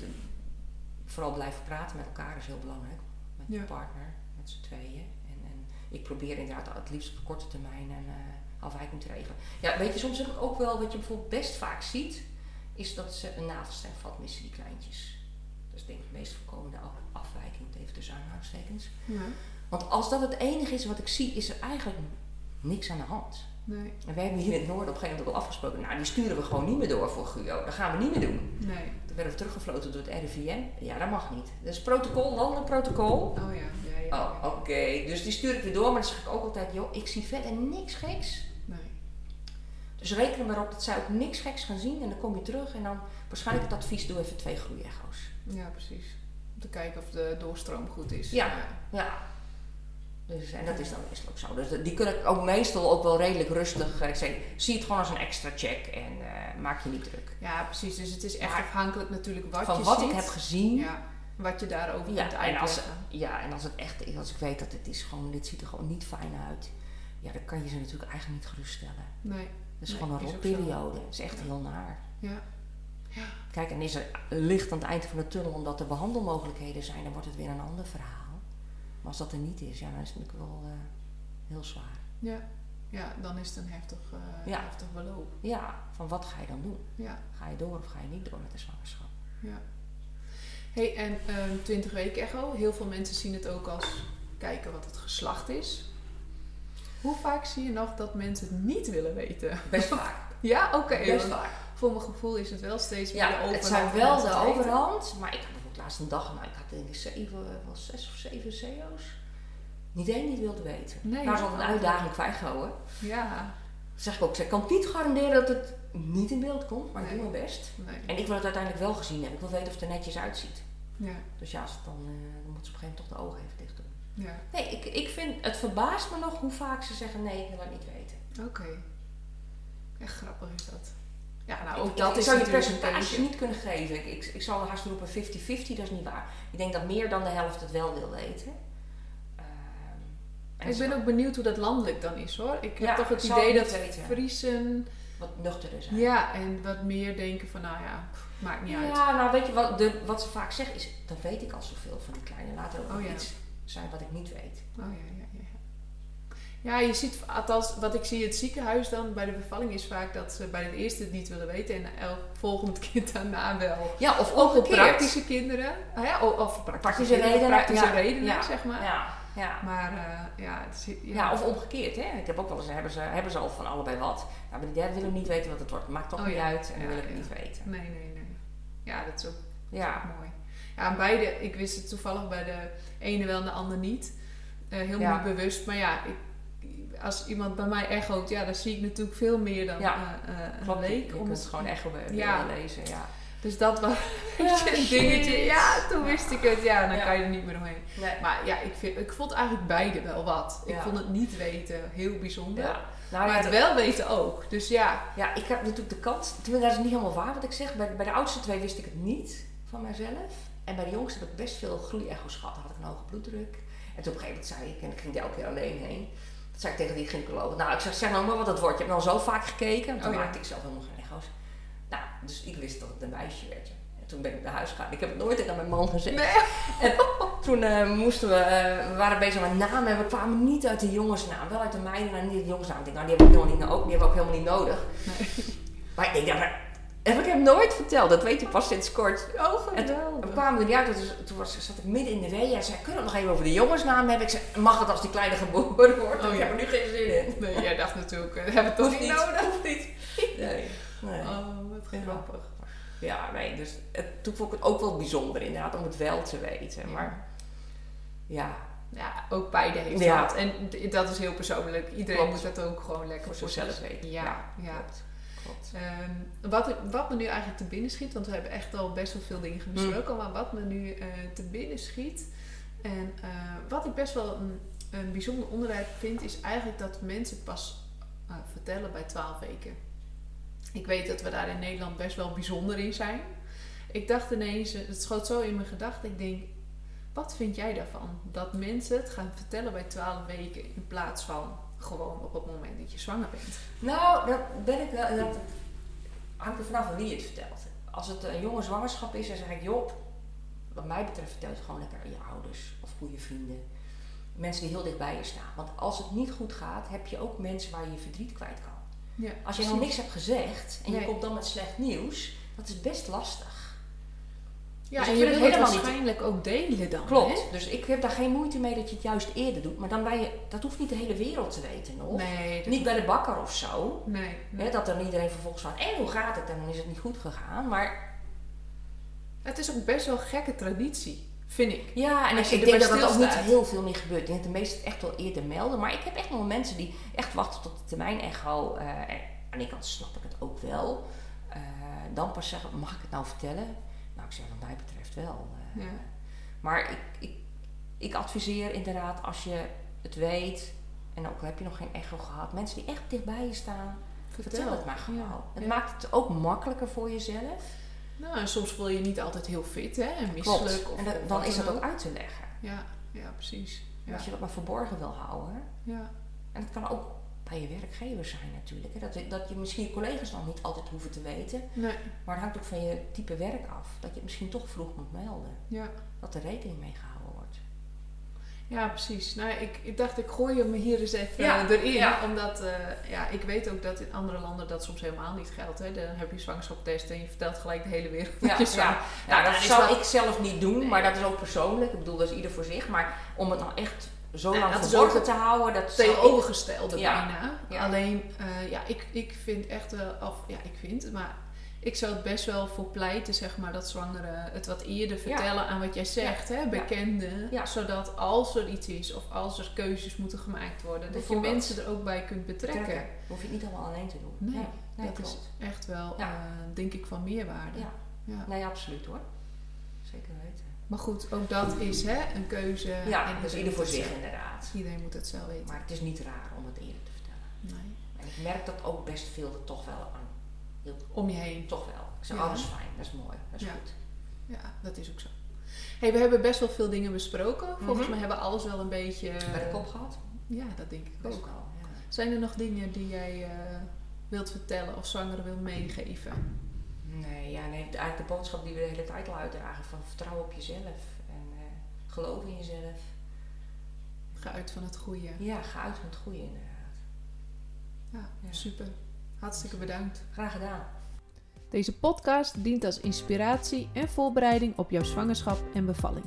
vooral blijven praten met elkaar is heel belangrijk. Met je Ja. partner, met z'n tweeën. En, en ik probeer inderdaad het liefst op korte termijn een eh, afwijking te regelen. Ja, weet je, soms heb ik ook wel, wat je bijvoorbeeld best vaak ziet, is dat ze een navelstrengvat missen, die kleintjes. Denk ik de meest voorkomende af- afwijking, even tussen aanhalingstekens. ja. Want als dat het enige is wat ik zie, is er eigenlijk niks aan de hand. Nee, En wij hebben hier in het noorden op een gegeven moment ook al afgesproken, nou die sturen we gewoon niet meer door voor Guyo. Dat gaan we niet meer doen. nee. Toen werden we teruggefloten door het RIVM. Ja, dat mag niet. Dat is protocol, landelijk protocol. Oh ja, ja, ja. Oh, oké. Dus die stuur ik weer door, maar dan zeg ik ook altijd, joh, ik zie verder niks geks. Nee. Dus reken maar op dat zij ook niks geks gaan zien en dan kom je terug en dan waarschijnlijk het advies, doe even twee groeiecho's. Ja, precies. Om te kijken of de doorstroom goed is. Ja. Ja. Dus, en dat is dan meestal ook zo. Dus die kun ik ook meestal ook wel redelijk rustig. eh, Ik zeg, zie het gewoon als een extra check en eh, maak je niet druk. Ja, precies. Dus het is echt Maar- afhankelijk natuurlijk wat Van je wat ziet. ik heb gezien. Ja, wat je daarover Ja, kunt en als, ja, en als het echt is, als ik weet dat het is gewoon, dit ziet er gewoon niet fijn uit. Ja, dan kan je ze natuurlijk eigenlijk niet geruststellen. Nee. Dat is Nee, gewoon een rotperiode. Dat is echt Ja. heel naar. Ja. Kijk, en is er licht aan het eind van de tunnel omdat er behandelmogelijkheden zijn, dan wordt het weer een ander verhaal. Maar als dat er niet is, ja, dan is het natuurlijk wel eh, heel zwaar. Ja. Ja, dan is het een heftig, eh Ja. heftig beloop. Ja, van wat ga je dan doen? Ja. Ga je door of ga je niet door met de zwangerschap? Ja. hey, en ehm 20 weken echo. Heel veel mensen zien het ook als kijken wat het geslacht is. Hoe vaak zie je nog dat mensen het niet willen weten? Best vaak. Ja, oké. Best vaak. Voor mijn gevoel is het wel steeds meer Ja, de overhand. het zijn wel de overhand, maar ik had bijvoorbeeld laatst een dag, nou ik had denk ik zeven, wel zes of zeven CEO's. Niet één die het wilde weten. Nee. Nou is een uitdaging kwijtgehouden. Ja. zeg ik ook, ik kan niet garanderen dat het niet in beeld komt, maar ik doe mijn best. Nee. En ik wil het uiteindelijk wel gezien hebben. Ik wil weten of het er netjes uitziet. Ja. Dus ja, als het dan, eh, dan moet ze op een gegeven moment toch de ogen even dicht doen. Ja. Nee, ik, ik vind, het verbaast me nog hoe vaak ze zeggen nee, ik wil het niet weten. Oké. Echt grappig is dat. Ja, nou, ook dat ik is zou je percentage niet kunnen geven. Ik, ik, ik zal haast roepen 50-50, dat is niet waar. Ik denk dat meer dan de helft het wel wil weten. Ehm, Ik ben ook benieuwd hoe dat landelijk dan is hoor. Ik heb Ja, toch het idee dat weten. Friesen wat nuchterder zijn. ja, en wat meer denken van nou ja, pff, maakt niet uit. Ja, nou weet je wat, de, wat ze vaak zeggen is, dat weet ik al zoveel van die kleine. Laat er ook Oh, ja. iets zijn wat ik niet weet. Oh ja, ja, ja. Ja, je ziet, althans wat ik zie in het ziekenhuis dan bij de bevalling is vaak dat ze bij het eerste het niet willen weten en elk volgend kind daarna wel. Ja, of Ook omgekeerd. praktische kinderen, ah ja, of, praktische, Praktische kinderen, redenen. praktische ja, redenen ja, zeg maar. Ja, ja. Maar eh, ja, het is, ja. Ja, of omgekeerd, hè. Ik heb ook wel eens, hebben ze, hebben ze al van allebei wat. Nou, maar die derde willen niet weten wat het wordt. Maakt toch Oh, niet ja. uit en Ja, dan wil ik het ja. niet weten. Nee, nee, nee. Ja, dat is ook Ja, mooi. Ja, beide, ik wist het toevallig bij de ene wel en de ander niet. Eh heel Ja. niet bewust, maar ja, ik, als iemand bij mij echoot, ja, dan zie ik natuurlijk veel meer dan Ja, klopt. Je om kunt het- gewoon wel Ja. lezen, ja. Dus dat was Ja, een shit. dingetje. Ja, toen wist ik het. Ja, dan Ja. kan je er niet meer omheen. Nee. Maar ja, ik, vind, ik vond eigenlijk beide wel wat. Ik vond het niet weten heel bijzonder. Nou, maar het dat- wel weten ook. Dus ja, Ja, ik heb natuurlijk de kans. Dat is niet helemaal waar wat ik zeg. Bij, bij de oudste twee wist ik het niet van mijzelf. En bij de jongste heb ik best veel groeiecho's gehad. Had ik een hoge bloeddruk. En toen op een gegeven moment zei ik, en ik ging er elke keer alleen heen. Dat zei ik tegen die gynaecoloog. Nou, ik zeg, zeg nou maar wat het wordt. Je hebt nou zo vaak gekeken. En toen Oh, ja. maakte ik zelf helemaal geen echo's. Nou, dus ik wist dat het een meisje werd. En toen ben ik naar huis gegaan. Ik heb het nooit tegen mijn man gezegd. nee. En toen eh, moesten we, eh, we waren bezig met namen en we kwamen niet uit de jongensnaam. Wel uit de meidennaam, niet uit de jongensnaam. Ik denk, nou die heb ik helemaal niet, ook, die hebben we ook helemaal niet nodig. Maar ik denk, ja, maar heb ik hem nooit verteld. Dat weet je pas sinds kort. Oh, geweldig. we kwamen er niet uit. Toen, toen was, zat ik midden in de wee. Hij zei, kunnen we het nog even over de jongensnaam hebben? Ik zei, mag het als die kleine geboren wordt? Oh, ik ja. heb er nu geen zin in. Nee, jij dacht natuurlijk, eh, hebben we het toch niet niet. nodig? Niet. Nee. nee. Oh, wat Ja. grappig. Ja, nee. Dus het, toen vond ik het ook wel bijzonder inderdaad om het wel te weten. Maar ja, Ja, ook beide heeft Ja. dat. En dat is heel persoonlijk. Iedereen Klopt. moet dat ook gewoon lekker voor zichzelf weten. Ja, ja. Ehm, wat, wat me nu eigenlijk te binnen schiet, want we hebben echt al best wel veel dingen besproken, maar wat me nu eh, te binnen schiet en eh, wat ik best wel een, een bijzonder onderwerp vind, is eigenlijk dat mensen pas eh, vertellen bij 12 weken. Ik weet dat we daar in Nederland best wel bijzonder in zijn. Ik dacht ineens, het schoot zo in mijn gedachten, ik denk, wat vind jij daarvan? Dat mensen het gaan vertellen bij 12 weken in plaats van gewoon op het moment dat je zwanger bent. Nou, dat ben ik wel. Dat hangt er vanaf van wie het vertelt. Als het een jonge zwangerschap is, dan zeg ik: joh, wat mij betreft vertel je het gewoon lekker aan je ouders of goede vrienden. Mensen die heel dicht bij je staan. Want als het niet goed gaat, heb je ook mensen waar je je verdriet kwijt kan. Ja, Als je nog niks hebt gezegd en je komt dan met slecht nieuws, dat is best lastig. Ja, Dus en ik je het waarschijnlijk ook delen dan. Klopt. hè? Dus ik heb daar geen moeite mee dat je het juist eerder doet. Maar dan ben je, dat hoeft niet de hele wereld te weten nog. Nee, Niet bij de bakker of zo. Nee. nee. Hè, dat dan iedereen vervolgens van, en hoe gaat het? En dan is het niet goed gegaan. Maar Het is ook best wel een gekke traditie, vind ik. ja, en ik, denk dat dat ook niet heel veel meer gebeurt. Ik denk dat de meesten het echt wel eerder melden. Maar ik heb echt nog wel mensen die echt wachten tot de termijn echo. eh, en aan de ene kant snap ik het ook wel. Eh, dan pas zeggen, mag ik het nou vertellen? Nou, ik zeg wat mij betreft wel. eh. Ja. Maar ik, ik, ik adviseer inderdaad als je het weet... En ook al heb je nog geen echo gehad. Mensen die echt dichtbij je staan, vertel het maar gewoon. Ja, Het ja. maakt het ook makkelijker voor jezelf. Nou, en soms voel je je niet altijd heel fit, hè? En Klopt. misselijk. Of, En dat- dan is dat ook uit te leggen. Ja, ja, precies. Ja. Als je dat maar verborgen wil houden. Ja. En dat kan ook bij je werkgever zijn natuurlijk. Hè. Dat, dat je misschien je collega's nog niet altijd hoeven te weten. Nee, Maar het hangt ook van je type werk af. Dat je het misschien toch vroeg moet melden. ja. Dat er rekening mee gehouden wordt. Ja, precies. Nou, ik, ik dacht, ik gooi hem hier eens even Ja, eh, erin. ja. Omdat, eh, ja, ik weet ook dat in andere landen dat soms helemaal niet geldt. Hè. Dan heb je zwangerschapstest en je vertelt gelijk de hele wereld dat je ja. Ja, Ja, dat zou ik zelf niet doen, Nee. maar dat is ook persoonlijk. Ik bedoel, dat is ieder voor zich. Maar om het nou echt zo lang dat is verborgen te houden, dat tegenovergestelde Ja. bijna. Ja. Alleen, eh, ja, ik, ik vind echt wel, of ja, ik vind het, maar ik zou het best wel voor pleiten, zeg maar, dat zwangeren het wat eerder vertellen aan wat jij zegt, hè, bekenden. Zodat als er iets is of als er keuzes moeten gemaakt worden, dat je mensen er ook bij kunt betrekken. trekken. Dan hoef je het niet allemaal alleen te doen. Nee, dat klopt. is echt wel, eh, denk ik, van meerwaarde. Ja. Ja. Nee, absoluut hoor. Zeker weten. Maar goed, ook dat is hè, een keuze. Ja, en iedereen ieder voor zich zelf- inderdaad. Iedereen moet het zelf weten. Maar het is niet raar om het eerder te vertellen. Nee. En ik merk dat ook best veel er toch wel aan heel, Om je heen. toch wel. Ik zeg, Ja. oh, fijn, dat is mooi, dat is Ja. goed. Ja, dat is ook zo. Hey, we hebben best wel veel dingen besproken. Volgens Mhm. mij hebben we alles wel een beetje... Bij de kop gehad? Ja, dat denk ik Best ook. wel, ja. Zijn er nog dingen die jij eh, wilt vertellen of zwangeren wil meegeven? Nee, ja, nee, eigenlijk de boodschap die we de hele tijd al uitdragen van vertrouw op jezelf en eh, geloof in jezelf. Ga uit van het goede. Ja, ga uit van het goede inderdaad. Ja, Ja. super. Hartstikke bedankt. Graag gedaan. Deze podcast dient als inspiratie en voorbereiding op jouw zwangerschap en bevalling.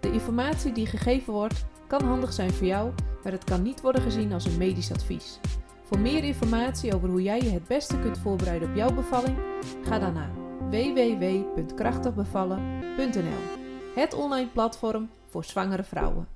De informatie die gegeven wordt kan handig zijn voor jou, maar het kan niet worden gezien als een medisch advies. Voor meer informatie over hoe jij je het beste kunt voorbereiden op jouw bevalling, ga dan naar www.krachtigbevallen.nl. Het online platform voor zwangere vrouwen.